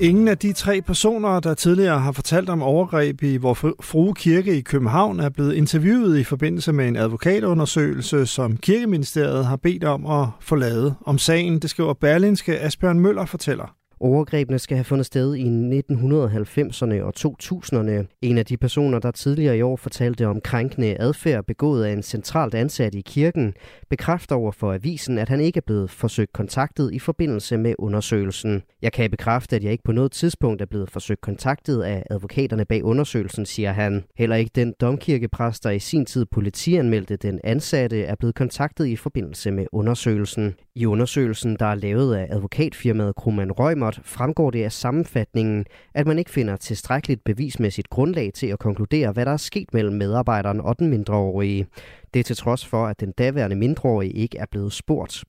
Ingen af de tre personer, der tidligere har fortalt om overgreb i vor frue kirke i København, er blevet interviewet i forbindelse med en advokatundersøgelse, som Kirkeministeriet har bedt om at få lavet om sagen. Det skriver Berlinske Asbjørn Møller fortæller. Overgrebene skal have fundet sted i 1990'erne og 2000'erne. En af de personer, der tidligere i år fortalte om krænkende adfærd begået af en centralt ansat i kirken, bekræfter over for avisen, at han ikke er blevet forsøgt kontaktet i forbindelse med undersøgelsen. Jeg kan bekræfte, at jeg ikke på noget tidspunkt er blevet forsøgt kontaktet af advokaterne bag undersøgelsen, siger han. Heller ikke den domkirkepræst, der i sin tid politianmeldte den ansatte, er blevet kontaktet i forbindelse med undersøgelsen. I undersøgelsen, der er lavet af advokatfirmaet Kruman Røgmert, fremgår det af sammenfatningen, at man ikke finder tilstrækkeligt bevismæssigt grundlag til at konkludere, hvad der er sket mellem medarbejderen og den mindreårige. Det er til trods for, at den daværende mindreårige ikke er blevet spurgt.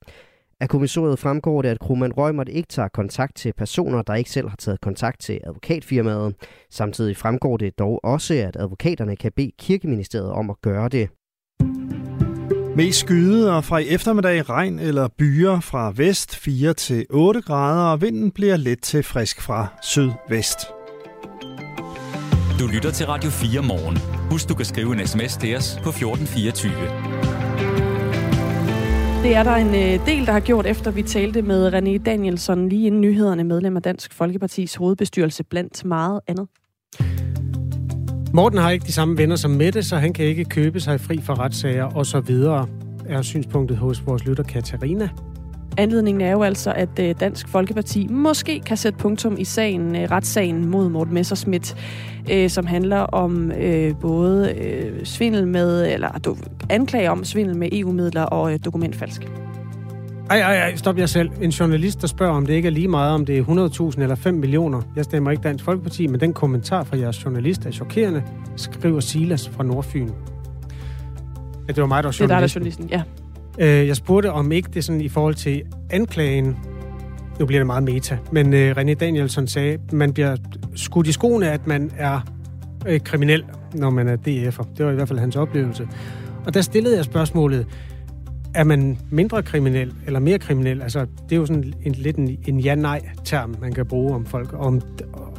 Af kommissoriet fremgår det, at Krumman Røgmert ikke tager kontakt til personer, der ikke selv har taget kontakt til advokatfirmaet. Samtidig fremgår det dog også, at advokaterne kan bede kirkeministeriet om at gøre det. Mest skyde og fra i eftermiddag regn eller byer fra vest 4 til 8 grader, og vinden bliver let til frisk fra sydvest. Du lytter til Radio 4 morgen. Husk, du kan skrive en sms til os på 1424. Det er der en øh, del, der har gjort, efter vi talte med René Danielsen lige inden nyhederne, medlem af Dansk Folkepartis hovedbestyrelse, blandt meget andet. Morten har ikke de samme venner som Mette, så han kan ikke købe sig fri for retssager og så videre, er synspunktet hos vores lytter Katarina. Anledningen er jo altså, at øh, Dansk Folkeparti måske kan sætte punktum i sagen, øh, retssagen mod Morten Messerschmidt, øh, som handler om både svindel med, eller anklager om svindel med EU-midler og dokumentfalsk. Ej, ej, ej, stop jer selv. En journalist, der spørger, om det ikke er lige meget, om det er 100.000 eller 5 millioner. Jeg stemmer ikke Dansk Folkeparti, men den kommentar fra jeres journalist er chokerende, skriver Silas fra Nordfyn. Ja, det var mig, der var journalisten. Det er der, journalisten, ja. Øh, jeg spurgte, om ikke det sådan i forhold til anklagen nu bliver det meget meta, men øh, René Danielsen sagde, man bliver skudt i skoene, at man er øh, kriminel, når man er DF'er. Det var i hvert fald hans oplevelse. Og der stillede jeg spørgsmålet, er man mindre kriminel eller mere kriminel? Altså, det er jo sådan en, lidt en, en ja-nej-term, man kan bruge om folk. Om,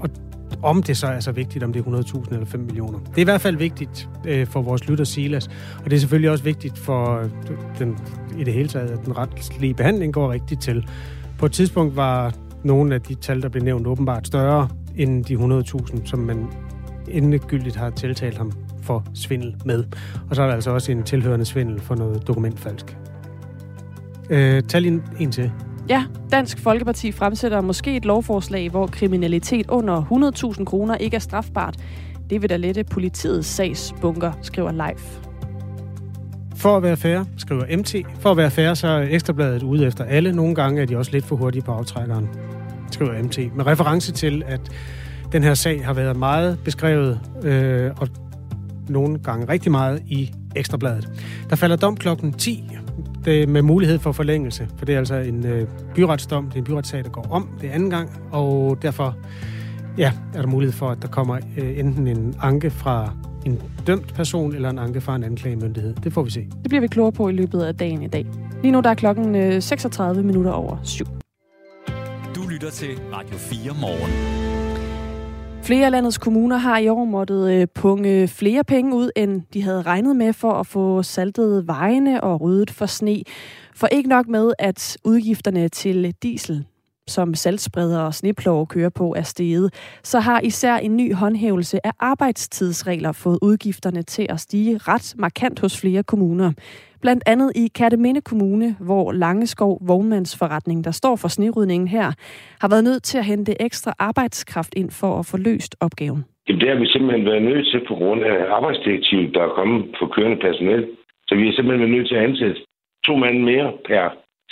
og om det så er så vigtigt, om det er 100.000 eller 5 millioner. Det er i hvert fald vigtigt øh, for vores lytter Silas, og det er selvfølgelig også vigtigt for øh, den, i det hele taget, at den retlige behandling går rigtigt til. På et tidspunkt var nogle af de tal, der blev nævnt, åbenbart større end de 100.000, som man endegyldigt har tiltalt ham for svindel med. Og så er der altså også en tilhørende svindel for noget dokumentfalsk. Øh, tal en, en til. Ja, Dansk Folkeparti fremsætter måske et lovforslag, hvor kriminalitet under 100.000 kroner ikke er strafbart. Det vil da lette politiets sagsbunker, skriver Live. For at være færre, skriver MT. For at være færre, så er Ekstrabladet ude efter alle. Nogle gange er de også lidt for hurtige på aftrækkeren, skriver MT. Med reference til, at den her sag har været meget beskrevet, øh, og nogle gange rigtig meget i Ekstrabladet. Der falder dom klokken 10 det med mulighed for forlængelse, for det er altså en øh, byretsdom, det er en byretssag, der går om, det anden gang, og derfor ja, er der mulighed for, at der kommer øh, enten en anke fra en dømt person eller en anke fra en anklagemyndighed. Det får vi se. Det bliver vi klogere på i løbet af dagen i dag. Lige nu der er klokken øh, 36 minutter over syv. Du lytter til Radio 4 morgen. Flere af landets kommuner har i år måttet øh, punge flere penge ud, end de havde regnet med for at få saltet vejene og ryddet for sne. For ikke nok med, at udgifterne til diesel som saltspredere og sneplov kører på er steget, så har især en ny håndhævelse af arbejdstidsregler fået udgifterne til at stige ret markant hos flere kommuner. Blandt andet i Katteminde Kommune, hvor Langeskov Vognmandsforretning, der står for snerydningen her, har været nødt til at hente ekstra arbejdskraft ind for at få løst opgaven. Jamen, det har vi simpelthen været nødt til på grund af arbejdsdirektivet, der er kommet for kørende personel. Så vi er simpelthen været nødt til at ansætte to mand mere per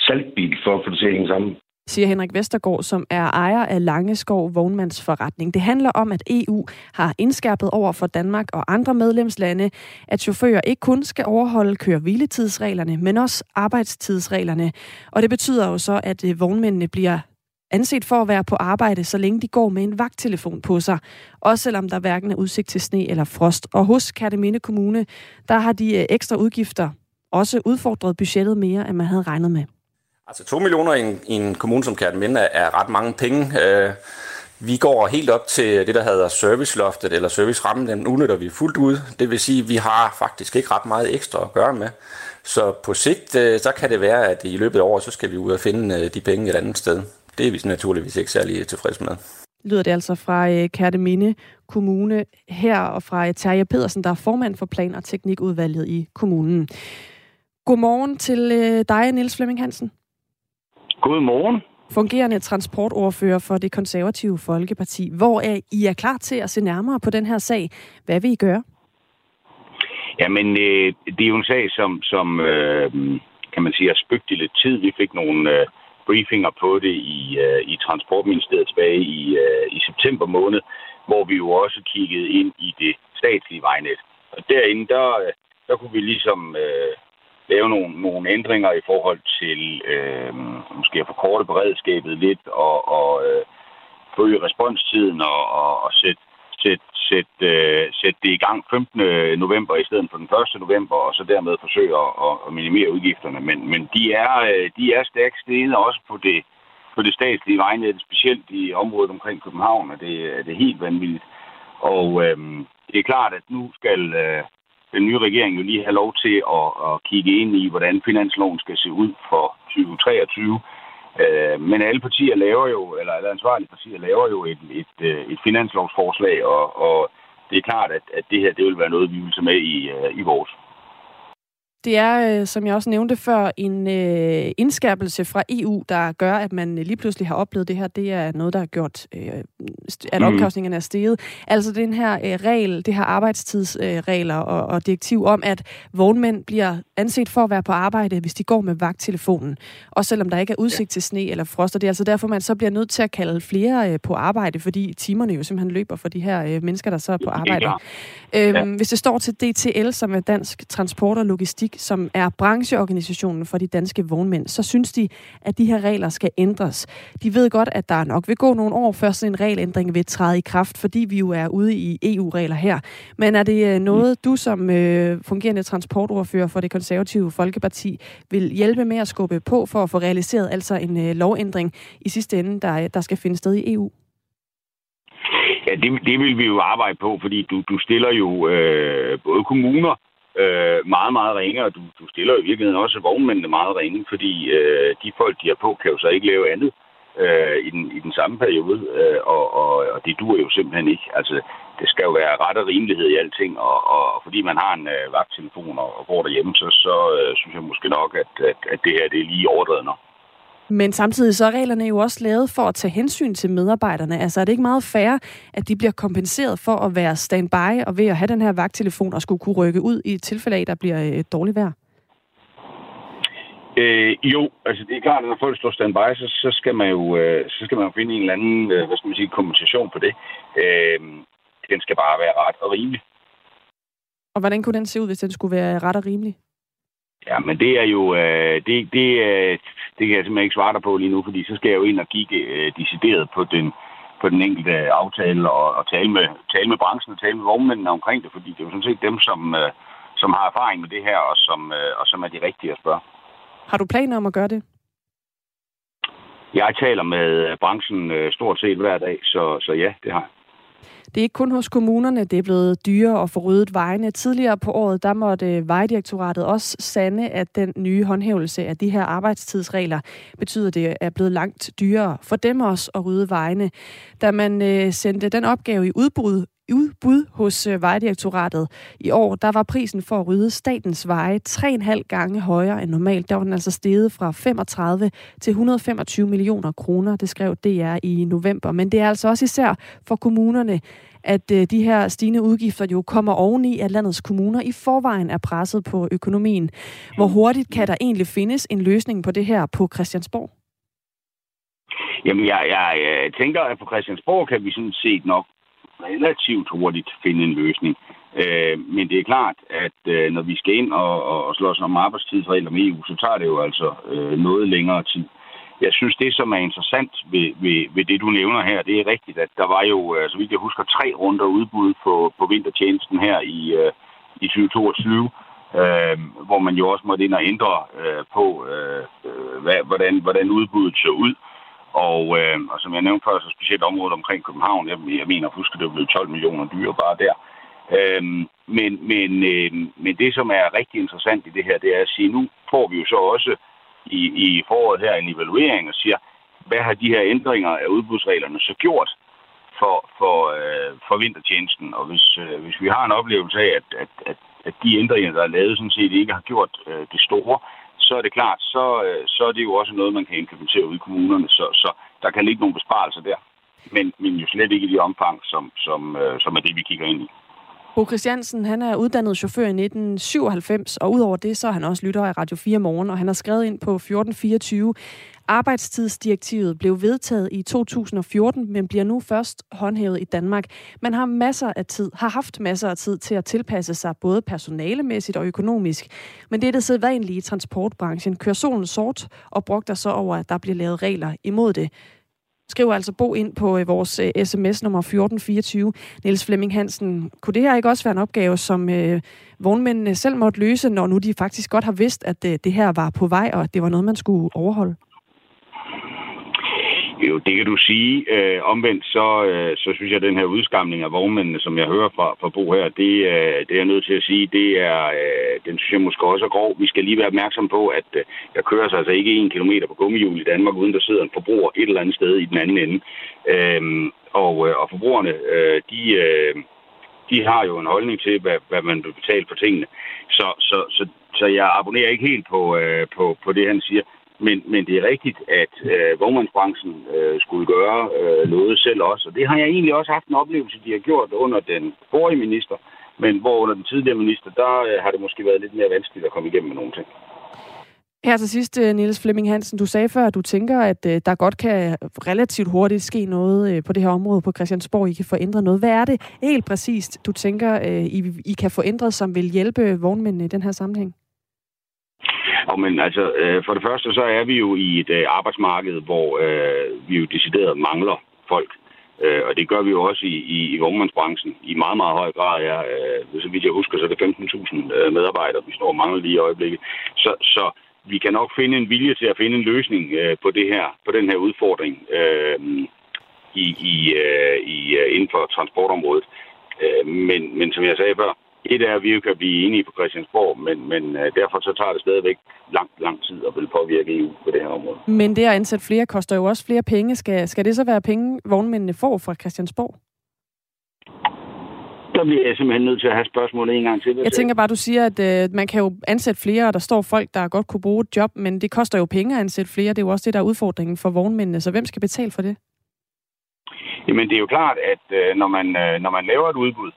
saltbil for at få det til at hænge sammen siger Henrik Vestergaard, som er ejer af Langeskov Vognmandsforretning. Det handler om, at EU har indskærpet over for Danmark og andre medlemslande, at chauffører ikke kun skal overholde køre hviletidsreglerne, men også arbejdstidsreglerne. Og det betyder jo så, at øh, vognmændene bliver anset for at være på arbejde, så længe de går med en vagttelefon på sig. Også selvom der hverken er udsigt til sne eller frost. Og hos Kærteminde Kommune, der har de øh, ekstra udgifter også udfordret budgettet mere, end man havde regnet med. Altså 2 millioner i en, i en kommune som Kærteminde er, er ret mange penge. Øh, vi går helt op til det, der hedder serviceloftet eller servicerammen, den udnytter vi fuldt ud. Det vil sige, at vi har faktisk ikke ret meget ekstra at gøre med. Så på sigt, øh, så kan det være, at i løbet af året, så skal vi ud og finde øh, de penge et andet sted. Det er vi naturligvis ikke særlig øh, tilfredse med. Lyder det altså fra øh, Kærteminde Kommune her, og fra øh, Terje Pedersen, der er formand for Plan- og Teknikudvalget i kommunen. Godmorgen til dig, Niels Flemming Hansen. Godmorgen. Fungerende transportordfører for det konservative Folkeparti. Hvor er I er klar til at se nærmere på den her sag? Hvad vil I gøre? Jamen, øh, det er jo en sag, som, som øh, kan man sige, har spøgt i lidt tid. Vi fik nogle øh, briefinger på det i, øh, i Transportministeriet tilbage i, øh, i september måned, hvor vi jo også kiggede ind i det statslige vejnet. Og derinde, der, der kunne vi ligesom øh, lave nogle, nogle ændringer i forhold til øh, måske at forkorte beredskabet lidt og, og øh, forøge responstiden og, og, og sætte sæt, sæt, øh, sæt det i gang 15. november i stedet for den 1. november, og så dermed forsøge at, at minimere udgifterne. Men, men de, er, øh, de er stærkt steget også på det, på det statslige vejnet, specielt i området omkring København, og det, det er helt vanvittigt. Og øh, det er klart, at nu skal, øh, den nye regering jo lige have lov til at, at kigge ind i, hvordan finansloven skal se ud for 2023. Øh, men alle partier laver jo, eller alle ansvarlige partier laver jo et, et, øh, et finanslovsforslag, og, og det er klart, at, at det her det vil være noget, vi vil tage med i, øh, i vores. Det er, øh, som jeg også nævnte før, en indskærpelse fra EU, der gør, at man lige pludselig har oplevet det her. Det er noget, der er gjort at Mhm. omkostningerne er steget. Altså den her øh, regel, det her arbejdstidsregler øh, og, og direktiv om, at vognmænd bliver anset for at være på arbejde, hvis de går med vagttelefonen. Også selvom der ikke er udsigt til sne eller frost. Og det er altså derfor, man så bliver nødt til at kalde flere øh, på arbejde, fordi timerne jo simpelthen løber for de her øh, mennesker, der så er på arbejde. Øhm, Ja. Hvis det står til DTL, som er Dansk Transport og Logistik, som er brancheorganisationen for de danske vognmænd, så synes de, at de her regler skal ændres. De ved godt, at der nok vil gå nogle år, før sådan en regelændring vil træde i kraft, fordi vi jo er ude i EU-regler her. Men er det øh, noget, du som øh, fungerende transportordfører for det konservative Folkeparti vil hjælpe med at skubbe på for at få realiseret altså en øh, lovændring i sidste ende, der, der skal finde sted i EU? Ja, det, det vil vi jo arbejde på, fordi du, du stiller jo øh, både kommuner øh, meget, meget ringe, og du, du stiller i virkeligheden også vognmændene meget ringe, fordi øh, de folk, de har på, kan jo så ikke lave andet øh, i, den, i den samme periode, øh, og, og, og det duer jo simpelthen ikke. Altså, det skal jo være ret og rimelighed i alting, og, og fordi man har en øh, vagttelefon og, og går derhjemme, så, så øh, synes jeg måske nok, at, at, at det her det er lige overdrevet nok. Men samtidig så er reglerne jo også lavet for at tage hensyn til medarbejderne. Altså er det ikke meget fair, at de bliver kompenseret for at være standby og ved at have den her vagttelefon og skulle kunne rykke ud i et tilfælde af, der bliver et dårligt vejr? Øh, jo, altså det er klart, at når folk står standby, så, så, skal man jo, øh, så skal man jo finde en eller anden, øh, hvad skal man sige, kompensation på det. Øh, den skal bare være ret og rimelig. Og hvordan kunne den se ud, hvis den skulle være ret og rimelig? Ja, men det er jo, øh, det, det, øh, det kan jeg simpelthen ikke svare dig på lige nu, fordi så skal jeg jo ind og kigge øh, decideret på den, på den enkelte aftale og, og tale, med, tale med branchen og tale med vognmændene omkring det, fordi det er jo sådan set dem, som, øh, som har erfaring med det her, og som, øh, og som er de rigtige at spørge. Har du planer om at gøre det? Jeg taler med branchen øh, stort set hver dag, så, så ja, det har jeg. Det er ikke kun hos kommunerne, det er blevet dyrere at få ryddet vejene. Tidligere på året, der måtte øh, Vejdirektoratet også sande, at den nye håndhævelse af de her arbejdstidsregler betyder, at det er blevet langt dyrere for dem også at rydde vejene. Da man øh, sendte den opgave i udbud, udbud hos øh, Vejdirektoratet i år, der var prisen for at rydde statens veje 3,5 gange højere end normalt. Der var den altså steget fra 35 til 125 millioner kroner, det skrev DR i november. Men det er altså også især for kommunerne, at øh, de her stigende udgifter jo kommer oveni, at landets kommuner i forvejen er presset på økonomien. Hvor hurtigt kan der egentlig findes en løsning på det her på Christiansborg? Jamen, jeg, jeg, jeg tænker, at på Christiansborg kan vi sådan set nok relativt hurtigt finde en løsning. Øh, men det er klart, at øh, når vi skal ind og, og, slås om arbejdstidsregler med EU, så tager det jo altså øh, noget længere tid. Jeg synes, det som er interessant ved, ved, ved det, du nævner her, det er rigtigt, at der var jo, øh, så vidt jeg husker, tre runder udbud på, på vintertjenesten her i, øh, i 2022, øh, hvor man jo også måtte ind og ændre øh, på, øh, øh hvad, hvordan, hvordan udbuddet så ud. Og, øh, og som jeg nævnte før, så specielt området omkring København, jeg, jeg mener husk, det blev 12 millioner dyr bare der. Øh, men, men, øh, men det, som er rigtig interessant i det her, det er at sige, nu får vi jo så også i, i foråret her en evaluering og siger, hvad har de her ændringer af udbudsreglerne så gjort for, for, øh, for vintertjenesten? Og hvis, øh, hvis vi har en oplevelse af, at, at, at, at de ændringer, der er lavet, sådan set ikke har gjort øh, det store, så er det klart, så, øh, så er det jo også noget, man kan implementere ud i kommunerne. Så, så der kan ligge nogle besparelser der. Men, men jo slet ikke i de omfang, som, som, øh, som er det, vi kigger ind i. Bo Christiansen, han er uddannet chauffør i 1997, og udover det, så er han også lytter af Radio 4 Morgen, og han har skrevet ind på 1424. Arbejdstidsdirektivet blev vedtaget i 2014, men bliver nu først håndhævet i Danmark. Man har masser af tid, har haft masser af tid til at tilpasse sig både personalemæssigt og økonomisk. Men det er det sædvanlige i transportbranchen. Kører solen sort og brugter så over, at der bliver lavet regler imod det. Skriv altså Bo ind på øh, vores øh, sms nummer 1424. Niels Flemming Hansen, kunne det her ikke også være en opgave, som øh, vognmændene selv måtte løse, når nu de faktisk godt har vidst, at øh, det her var på vej, og at det var noget, man skulle overholde? Jo, det kan du sige. Øh, omvendt, så, øh, så synes jeg, at den her udskamning af vognmændene, som jeg hører fra, fra Bo her, det, øh, det er jeg nødt til at sige, det er, øh, den synes jeg måske også er grov. Vi skal lige være opmærksom på, at øh, der kører sig altså ikke en kilometer på gummihjul i Danmark, uden der sidder en forbruger et eller andet sted i den anden ende. Øh, og, øh, og forbrugerne, øh, de... Øh, de har jo en holdning til, hvad, hvad man vil betale for tingene. Så, så, så, så jeg abonnerer ikke helt på, øh, på, på det, han siger. Men, men det er rigtigt, at øh, vognmandsbranchen øh, skulle gøre øh, noget selv også. Og det har jeg egentlig også haft en oplevelse, de har gjort under den forrige minister. Men hvor under den tidligere minister, der øh, har det måske været lidt mere vanskeligt at komme igennem med nogle ting. Her til sidst, øh, Niels Flemming Hansen, du sagde før, at du tænker, at øh, der godt kan relativt hurtigt ske noget øh, på det her område på Christiansborg. I kan få ændret noget. Hvad er det helt præcist, du tænker, øh, I, I kan få ændret, som vil hjælpe vognmændene i den her sammenhæng? Og men altså, øh, for det første så er vi jo i et øh, arbejdsmarked, hvor øh, vi jo decideret mangler folk. Øh, og det gør vi jo også i, i, i vognmandsbranchen i meget, meget høj grad. Ja. Øh, så vidt jeg husker, så er det 15.000 øh, medarbejdere, vi står og mangler lige i øjeblikket. Så, så vi kan nok finde en vilje til at finde en løsning øh, på det her, på den her udfordring øh, i, i, øh, i, øh, inden for transportområdet. Øh, men, men som jeg sagde før, et er, at vi jo kan blive enige på Christiansborg, men, men øh, derfor så tager det stadigvæk lang, lang tid at vil påvirke EU på det her område. Men det at ansætte flere koster jo også flere penge. Skal, skal det så være penge, vognmændene får fra Christiansborg? der bliver jeg simpelthen nødt til at have spørgsmålet en gang til. Jeg tænker bare, du siger, at øh, man kan jo ansætte flere, og der står folk, der godt kunne bruge et job, men det koster jo penge at ansætte flere. Det er jo også det, der er udfordringen for vognmændene. Så hvem skal betale for det? Jamen, det er jo klart, at øh, når, man, øh, når man laver et udbud,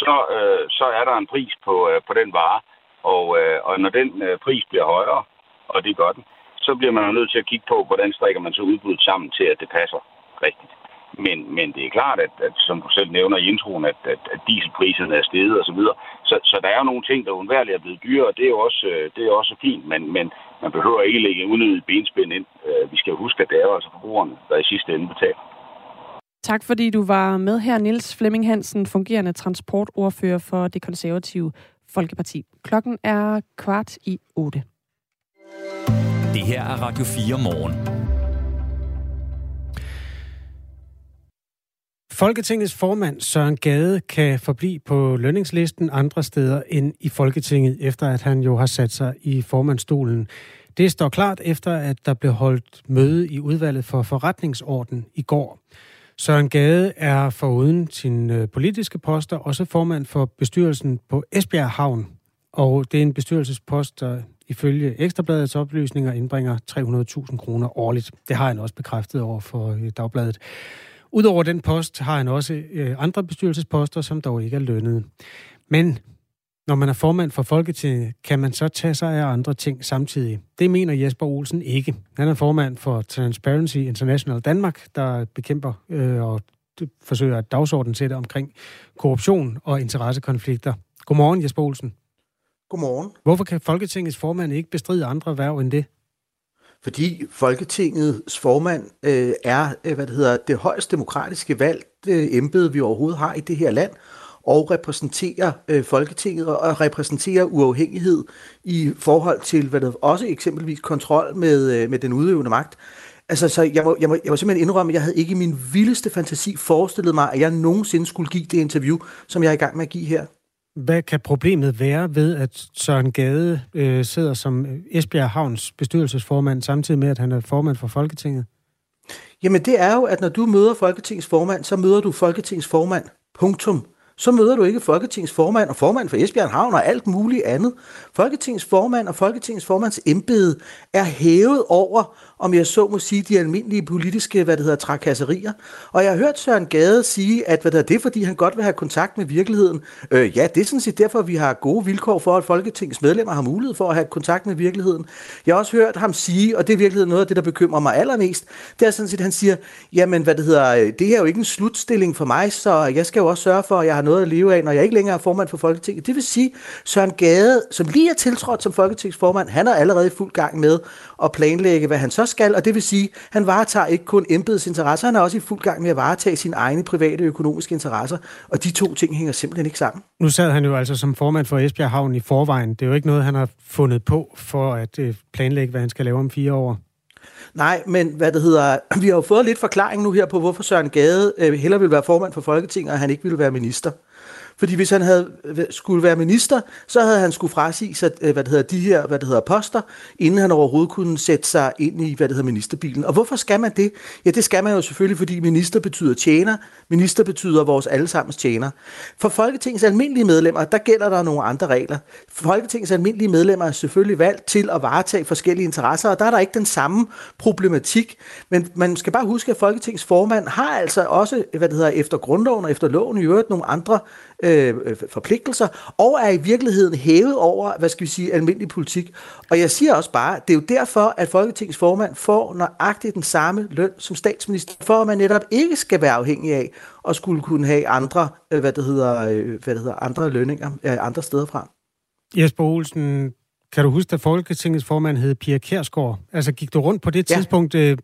så, øh, så er der en pris på, øh, på den vare. Og, øh, og når den øh, pris bliver højere, og det gør den, så bliver man nødt til at kigge på, hvordan strikker man så udbuddet sammen til, at det passer rigtigt. Men, men det er klart, at, at som du selv nævner i introen, at, at, at dieselpriserne er steget osv. Så, videre. så så der er jo nogle ting, der undværligt er blevet dyre, og det er jo også, øh, det er også fint, men, men man behøver ikke lægge unødigt benspænd ind. Øh, vi skal huske, at det er altså forbrugerne, der i sidste ende betaler. Tak fordi du var med her, Nils Flemming Hansen, fungerende transportordfører for det konservative Folkeparti. Klokken er kvart i otte. Det her er Radio 4 morgen. Folketingets formand Søren Gade kan forblive på lønningslisten andre steder end i Folketinget, efter at han jo har sat sig i formandstolen. Det står klart efter, at der blev holdt møde i udvalget for forretningsorden i går. Søren Gade er foruden sin øh, politiske poster også formand for bestyrelsen på Esbjerg Havn. Og det er en bestyrelsespost, der ifølge Ekstrabladets oplysninger indbringer 300.000 kroner årligt. Det har han også bekræftet over for øh, Dagbladet. Udover den post har han også øh, andre bestyrelsesposter, som dog ikke er lønnet. Men når man er formand for Folketinget, kan man så tage sig af andre ting samtidig. Det mener Jesper Olsen ikke. Han er formand for Transparency International Danmark, der bekæmper øh, og forsøger at dagsordenen sætte omkring korruption og interessekonflikter. Godmorgen, Jesper Olsen. Godmorgen. Hvorfor kan Folketingets formand ikke bestride andre værv end det? fordi Folketingets formand øh, er øh, hvad det hedder det højst demokratiske valg øh, embede vi overhovedet har i det her land og repræsenterer øh, Folketinget og repræsenterer uafhængighed i forhold til hvad det også eksempelvis kontrol med øh, med den udøvende magt. Altså, så jeg må, jeg, må, jeg må simpelthen indrømme, at jeg havde ikke i min vildeste fantasi forestillet mig, at jeg nogensinde skulle give det interview, som jeg er i gang med at give her. Hvad kan problemet være ved, at Søren Gade øh, sidder som Esbjerg Havns bestyrelsesformand, samtidig med, at han er formand for Folketinget? Jamen det er jo, at når du møder Folketingets formand, så møder du Folketingets formand. Punktum så møder du ikke Folketingets formand og formand for Esbjerg Havn og alt muligt andet. Folketingets formand og Folketingets formands embede er hævet over, om jeg så må sige, de almindelige politiske, hvad det hedder, trakasserier. Og jeg har hørt Søren Gade sige, at hvad det, er, det fordi han godt vil have kontakt med virkeligheden. Øh, ja, det er sådan set derfor, vi har gode vilkår for, at Folketingets medlemmer har mulighed for at have kontakt med virkeligheden. Jeg har også hørt ham sige, og det er virkelig noget af det, der bekymrer mig allermest, det er sådan set, at han siger, jamen hvad det hedder, øh, det her er jo ikke en slutstilling for mig, så jeg skal jo også sørge for, at jeg har noget at leve af, når jeg ikke længere er formand for Folketinget. Det vil sige, Søren Gade, som lige er tiltrådt som Folketingsformand, han er allerede i fuld gang med at planlægge, hvad han så skal, og det vil sige, han varetager ikke kun embedets interesser, han er også i fuld gang med at varetage sine egne private økonomiske interesser, og de to ting hænger simpelthen ikke sammen. Nu sad han jo altså som formand for Esbjerg Havn i forvejen. Det er jo ikke noget, han har fundet på for at øh, planlægge, hvad han skal lave om fire år. Nej, men hvad det hedder, *clears throat* vi har jo fået lidt forklaring nu her på, hvorfor Søren Gade øh, heller vil være formand for Folketinget, og han ikke vil være minister. Fordi hvis han havde øh, skulle være minister, så havde han skulle frasige sig, øh, hvad det hedder, de her hvad det hedder, poster, inden han overhovedet kunne sætte sig ind i, hvad det hedder, ministerbilen. Og hvorfor skal man det? Ja, det skal man jo selvfølgelig, fordi minister betyder tjener. Minister betyder vores allesammens tjener. For Folketingets almindelige medlemmer, der gælder der nogle andre regler. Folketingets almindelige medlemmer er selvfølgelig valgt til at varetage forskellige interesser, og der er der ikke den samme problematik. Men man skal bare huske, at Folketingets formand har altså også, hvad det hedder, efter grundloven og efter loven i øvrigt nogle andre øh, øh, forpligtelser, og er i virkeligheden hævet over, hvad skal vi sige, almindelig politik. Og jeg siger også bare, det er jo derfor, at Folketingets formand får nøjagtigt den samme løn som statsminister, for at man netop ikke skal være afhængig af at skulle kunne have andre, øh, hvad det hedder, øh, hvad det hedder andre lønninger andre steder fra. Jesper Olsen, kan du huske, at Folketingets formand hed Pia Kærsgaard? Altså gik du rundt på det ja. tidspunkt øh,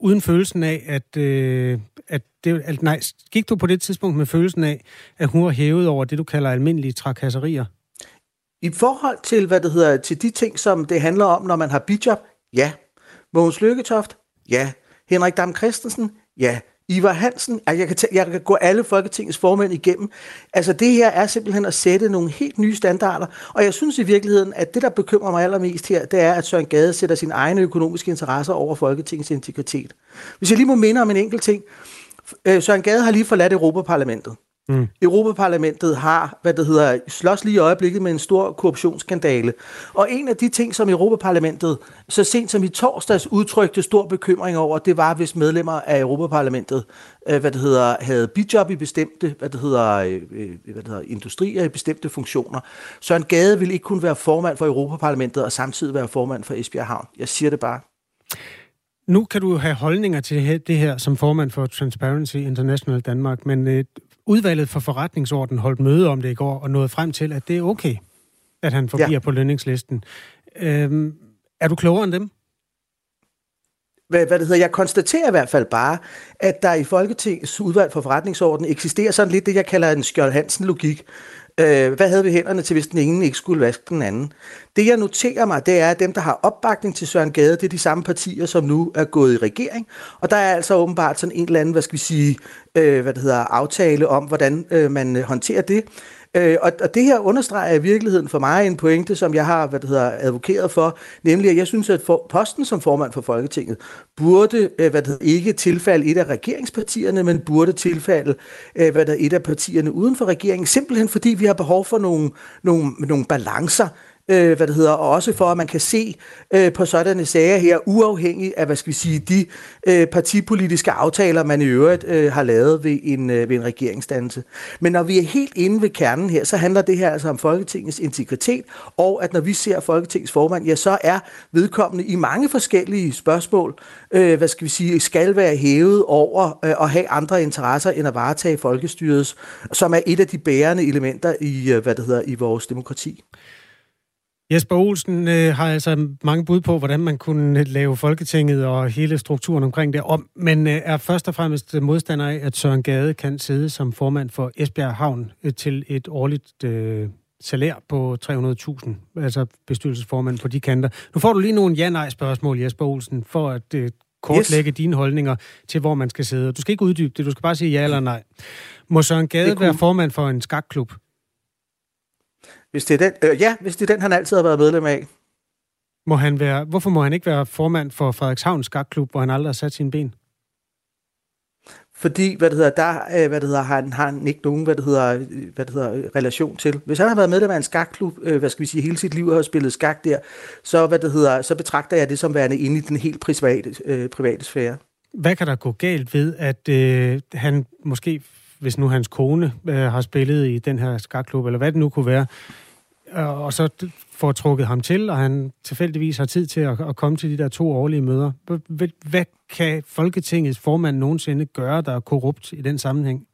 uden følelsen af, at, øh, at det, at, nej, gik du på det tidspunkt med følelsen af, at hun var hævet over det, du kalder almindelige trakasserier? I forhold til, hvad det hedder, til de ting, som det handler om, når man har bijob, ja. Mogens Lykketoft, ja. Henrik Dam Christensen, ja. Ivar Hansen, altså jeg kan, tæ- jeg kan gå alle Folketingets formænd igennem. Altså det her er simpelthen at sætte nogle helt nye standarder, og jeg synes i virkeligheden, at det, der bekymrer mig allermest her, det er, at Søren Gade sætter sine egne økonomiske interesser over Folketingets integritet. Hvis jeg lige må minde om en enkelt ting. Øh, Søren Gade har lige forladt Europaparlamentet. Mm. Europaparlamentet har, hvad det hedder, slås lige i øjeblikket med en stor korruptionsskandale. Og en af de ting, som Europaparlamentet så sent som i torsdags udtrykte stor bekymring over, det var, hvis medlemmer af Europaparlamentet, øh, hvad det hedder, havde bidjob i bestemte, hvad det hedder, øh, øh, hvad det hedder, industrier i bestemte funktioner. Søren Gade ville ikke kunne være formand for Europaparlamentet og samtidig være formand for Esbjerg Havn. Jeg siger det bare. Nu kan du have holdninger til det her som formand for Transparency International Danmark, men øh, udvalget for forretningsorden holdt møde om det i går og nåede frem til, at det er okay, at han forbliver ja. på lønningslisten. Øhm, er du klogere end dem? Hvad, hvad det hedder, jeg konstaterer i hvert fald bare, at der i Folketingets udvalg for forretningsorden eksisterer sådan lidt det, jeg kalder en Skjold Hansen-logik. Øh, hvad havde vi hænderne til, hvis den ene ikke skulle vaske den anden? Det, jeg noterer mig, det er, at dem, der har opbakning til Søren Gade, det er de samme partier, som nu er gået i regering. Og der er altså åbenbart sådan en eller anden, hvad skal vi sige, øh, hvad det hedder, aftale om, hvordan øh, man håndterer det. Øh, og, og det her understreger i virkeligheden for mig en pointe, som jeg har hvad det hedder, advokeret for, nemlig at jeg synes, at for, posten som formand for Folketinget burde øh, hvad det hedder, ikke tilfalde et af regeringspartierne, men burde tilfalde øh, hvad det hedder, et af partierne uden for regeringen, simpelthen fordi vi har behov for nogle, nogle, nogle balancer øh, hvad det hedder, og også for, at man kan se øh, på sådanne sager her, uafhængigt af, hvad skal vi sige, de øh, partipolitiske aftaler, man i øvrigt øh, har lavet ved en, øh, ved en regeringsdannelse. Men når vi er helt inde ved kernen her, så handler det her altså om Folketingets integritet, og at når vi ser Folketingets formand, ja, så er vedkommende i mange forskellige spørgsmål, øh, hvad skal vi sige, skal være hævet over øh, at have andre interesser end at varetage folkestyrets, som er et af de bærende elementer i, øh, hvad det hedder, i vores demokrati. Jesper Olsen øh, har altså mange bud på, hvordan man kunne lave Folketinget og hele strukturen omkring det om, men øh, er først og fremmest modstander af, at Søren Gade kan sidde som formand for Esbjerg Havn øh, til et årligt øh, salær på 300.000, altså bestyrelsesformand på de kanter. Nu får du lige nogle ja-nej-spørgsmål, Jesper Olsen, for at øh, kortlægge yes. dine holdninger til, hvor man skal sidde. Du skal ikke uddybe det, du skal bare sige ja eller nej. Må Søren Gade være formand for en skakklub? Hvis det er den, øh, ja, hvis det er den, han altid har været medlem af. Må han være, hvorfor må han ikke være formand for Frederikshavn Skakklub, hvor han aldrig har sat sine ben? Fordi, hvad det hedder, der, øh, hvad det hedder, han har han ikke nogen, hvad det hedder, hvad det hedder, relation til. Hvis han har været medlem af en skakklub, øh, hvad skal vi sige, hele sit liv og har spillet skak der, så, hvad det hedder, så betragter jeg det som værende inde i den helt private, øh, private sfære. Hvad kan der gå galt ved, at øh, han måske, hvis nu hans kone øh, har spillet i den her skakklub, eller hvad det nu kunne være, øh, og så får trukket ham til, og han tilfældigvis har tid til at, at komme til de der to årlige møder. Hvad, hvad kan Folketingets formand nogensinde gøre, der er korrupt i den sammenhæng?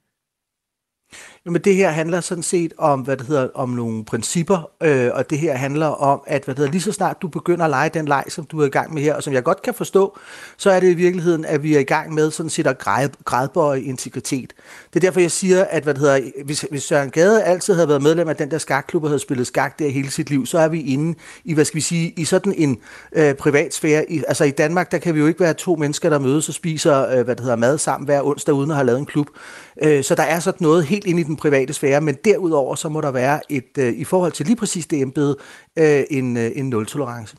Jamen det her handler sådan set om, hvad det hedder, om nogle principper, øh, og det her handler om, at hvad det hedder, lige så snart du begynder at lege den leg, som du er i gang med her, og som jeg godt kan forstå, så er det i virkeligheden, at vi er i gang med sådan set at græd, grædbøje integritet. Det er derfor, jeg siger, at hvad det hedder, hvis, hvis Søren Gade altid havde været medlem af den der skakklub og havde spillet skak der hele sit liv, så er vi inde i, hvad skal vi sige, i sådan en øh, privat sfære. I, altså i Danmark, der kan vi jo ikke være to mennesker, der mødes og spiser, øh, hvad det hedder, mad sammen hver onsdag, uden at have lavet en klub. Øh, så der er sådan noget helt ind i den den private sfære, men derudover så må der være et, øh, i forhold til lige præcis det embede, øh, en, øh, en nul-tolerance.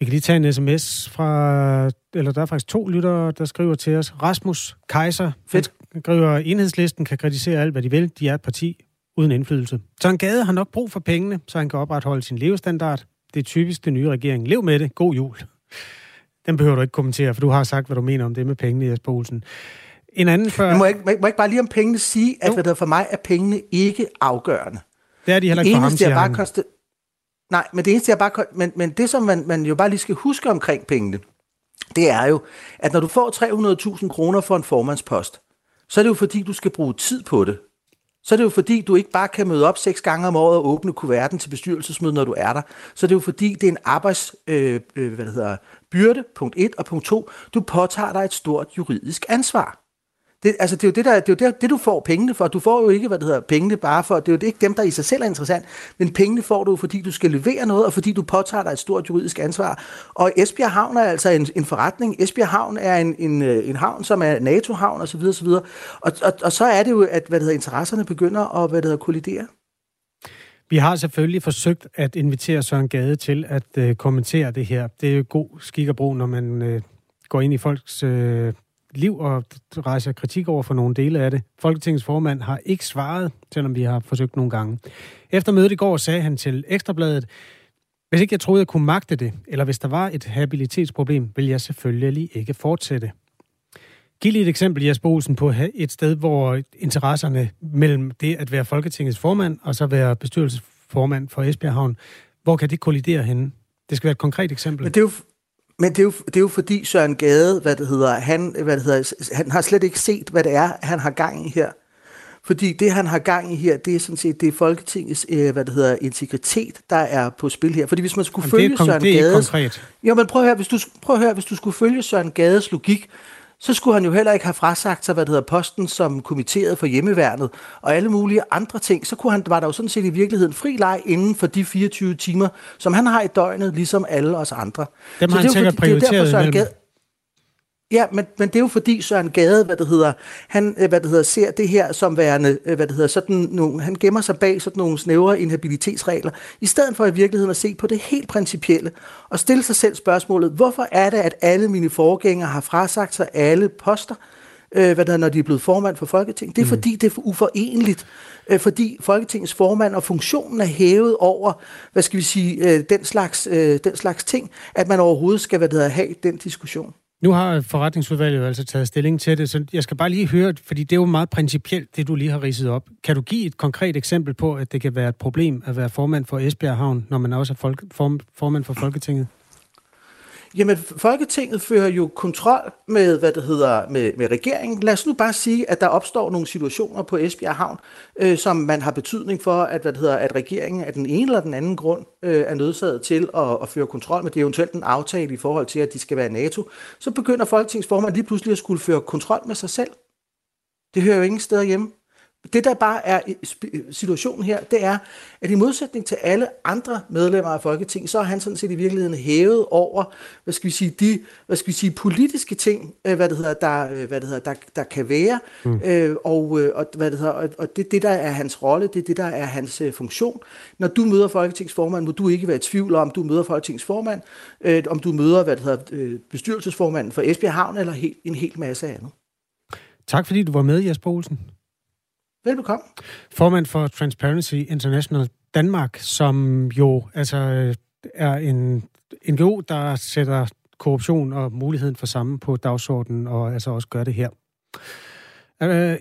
Vi kan lige tage en sms fra, eller der er faktisk to lyttere, der skriver til os. Rasmus Kaiser, Fedt. skriver, enhedslisten kan kritisere alt, hvad de vil. De er et parti uden indflydelse. Så en Gade har nok brug for pengene, så han kan opretholde sin levestandard. Det er typisk den nye regering. Lev med det. God jul. Den behøver du ikke kommentere, for du har sagt, hvad du mener om det med pengene, Jesper Olsen. En anden før... Men må, jeg, må, jeg, må jeg ikke bare lige om pengene sige, at hvad der for mig er pengene ikke afgørende. Det er de heller ikke for ham, siger bare han. Konsta- Nej, men det eneste, jeg bare... Men, men det, som man, man jo bare lige skal huske omkring pengene, det er jo, at når du får 300.000 kroner for en formandspost, så er det jo fordi, du skal bruge tid på det. Så er det jo fordi, du ikke bare kan møde op seks gange om året og åbne kuverten til bestyrelsesmødet, når du er der. Så er det jo fordi, det er en arbejds, øh, øh, hvad det hedder, byrde, punkt 1, og punkt 2, du påtager dig et stort juridisk ansvar. Det, altså, det er jo, det, der, det, er jo det, det, du får pengene for. Du får jo ikke, hvad det hedder, pengene bare for, det er jo ikke dem, der i sig selv er interessant, men pengene får du, fordi du skal levere noget, og fordi du påtager dig et stort juridisk ansvar. Og Esbjerg Havn er altså en, en forretning. Esbjerg Havn er en, en, øh, en havn, som er NATO-havn osv. osv. Og, og, og så er det jo, at hvad det hedder, interesserne begynder at hvad det hedder, kollidere. Vi har selvfølgelig forsøgt at invitere Søren Gade til at øh, kommentere det her. Det er jo god skik og brug, når man øh, går ind i folks øh, liv og rejser kritik over for nogle dele af det. Folketingets formand har ikke svaret, selvom vi har forsøgt nogle gange. Efter mødet i går sagde han til Ekstrabladet, hvis ikke jeg troede, jeg kunne magte det, eller hvis der var et habilitetsproblem, vil jeg selvfølgelig ikke fortsætte. Giv lige et eksempel, Jesper Olsen, på et sted, hvor interesserne mellem det at være Folketingets formand og så være bestyrelsesformand for Esbjerg Havn, hvor kan det kollidere henne? Det skal være et konkret eksempel. Men det er jo, men det er, jo, det er jo fordi Søren Gade, hvad det hedder, han, hvad det hedder, han har slet ikke set, hvad det er, han har gang i her. Fordi det, han har gang i her, det er sådan set, det er Folketingets, øh, hvad det hedder, integritet, der er på spil her. Fordi hvis man skulle Jamen, følge det er, Søren det er Gades... konkret. Jo, men prøv at høre, hvis du, prøv at høre, hvis du skulle følge Søren Gades logik, så skulle han jo heller ikke have frasagt sig, hvad det hedder, posten som kommitteret for hjemmeværnet og alle mulige andre ting. Så kunne han, var der jo sådan set i virkeligheden fri leg inden for de 24 timer, som han har i døgnet, ligesom alle os andre. Dem Så har det han er sikkert fordi- det er derfor, prioriteret Søren. Gade, Ja, men, men det er jo fordi Søren Gade, hvad det hedder, han øh, hvad det hedder, ser det her som værende, øh, hvad det hedder, sådan nogle, han gemmer sig bag sådan nogle snævre inhabilitetsregler, i stedet for i virkeligheden at se på det helt principielle, og stille sig selv spørgsmålet, hvorfor er det, at alle mine forgængere har frasagt sig alle poster, øh, hvad det hedder, når de er blevet formand for Folketinget. Det er fordi, det er for uforenligt. Øh, fordi Folketingets formand og funktionen er hævet over, hvad skal vi sige, øh, den, slags, øh, den slags ting, at man overhovedet skal hvad hedder, have den diskussion. Nu har forretningsudvalget altså taget stilling til det, så jeg skal bare lige høre, fordi det er jo meget principielt, det du lige har ridset op. Kan du give et konkret eksempel på, at det kan være et problem at være formand for Esbjerg Havn, når man også er folk, form, formand for Folketinget? Jamen, Folketinget fører jo kontrol med, hvad det hedder, med, med regeringen. Lad os nu bare sige, at der opstår nogle situationer på Esbjerg Havn, øh, som man har betydning for, at, hvad det hedder, at regeringen af den ene eller den anden grund øh, er nødsaget til at, at føre kontrol med. Det er eventuelt en aftale i forhold til, at de skal være NATO. Så begynder Folketingets formand lige pludselig at skulle føre kontrol med sig selv. Det hører jo ingen steder hjemme. Det, der bare er situationen her, det er, at i modsætning til alle andre medlemmer af Folketinget, så er han sådan set i virkeligheden hævet over, hvad skal vi sige, de hvad skal vi sige, politiske ting, øh, hvad det hedder, der, øh, hvad det hedder, der, der kan være, mm. øh, og, og, hvad det hedder, og, og det, det, der er hans rolle, det er det, der er hans øh, funktion. Når du møder Folketingets formand, må du ikke være i tvivl om, du møder Folketingets formand, øh, om du møder, hvad det hedder, øh, bestyrelsesformanden for Esbjerg Havn, eller helt, en hel masse andet. Tak fordi du var med, Jesper Olsen. Velbekomme. Formand for Transparency International Danmark, som jo altså øh, er en NGO, der sætter korruption og muligheden for samme på dagsordenen, og altså også gør det her. Øh,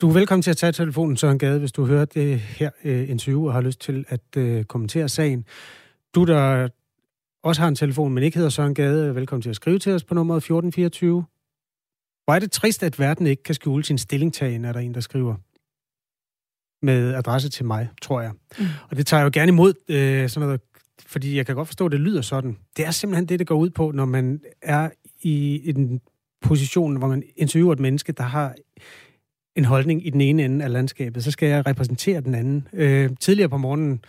du er velkommen til at tage telefonen, Søren Gade, hvis du hører det her øh, interview og har lyst til at kommentere sagen. Du, der også har en telefon, men ikke hedder Søren Gade, velkommen til at skrive til os på nummeret 1424. Hvor er det trist, at verden ikke kan skjule sin stillingtagen, er der en, der skriver. Med adresse til mig, tror jeg. Mm. Og det tager jeg jo gerne imod, øh, sådan noget, fordi jeg kan godt forstå, at det lyder sådan. Det er simpelthen det, det går ud på, når man er i en position, hvor man interviewer et menneske, der har en holdning i den ene ende af landskabet, så skal jeg repræsentere den anden. Øh, tidligere på morgenen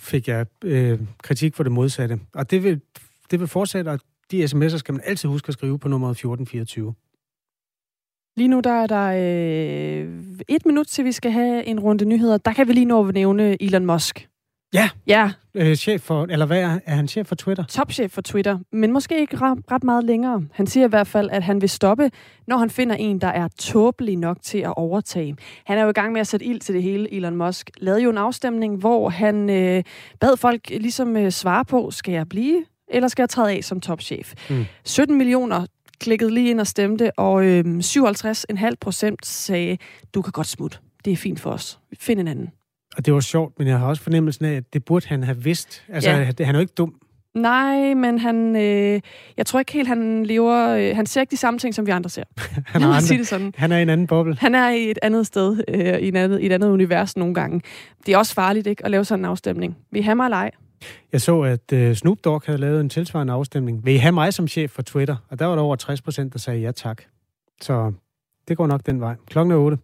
fik jeg øh, kritik for det modsatte, og det vil, det vil fortsætte, og de sms'er skal man altid huske at skrive på nummeret 1424. Lige nu der er der øh, et minut til, vi skal have en runde nyheder. Der kan vi lige nå at nævne Elon Musk. Ja. Ja. Øh, chef for, eller hvad er, er han chef for Twitter? Topchef for Twitter, men måske ikke ret, ret meget længere. Han siger i hvert fald, at han vil stoppe, når han finder en, der er tåbelig nok til at overtage. Han er jo i gang med at sætte ild til det hele, Elon Musk. Lavede jo en afstemning, hvor han øh, bad folk ligesom øh, svare på, skal jeg blive, eller skal jeg træde af som topchef? Mm. 17 millioner klikkede lige ind og stemte, og øh, 57,5 procent sagde, du kan godt smutte. Det er fint for os. Find en anden. Og det var sjovt, men jeg har også fornemmelsen af, at det burde han have vidst. Altså, ja. han er jo ikke dum. Nej, men han, øh, jeg tror ikke helt, han lever... Øh, han ser ikke de samme ting, som vi andre ser. *laughs* han, andre, sige det sådan. han er i en anden boble. Han er i et andet sted, øh, i, et andet, i et andet univers nogle gange. Det er også farligt ikke at lave sådan en afstemning. Vi mig eller jeg så, at øh, Snoop Dogg havde lavet en tilsvarende afstemning. Vil I have mig som chef for Twitter? Og der var der over 60 procent, der sagde ja tak. Så det går nok den vej. Klokken er 8.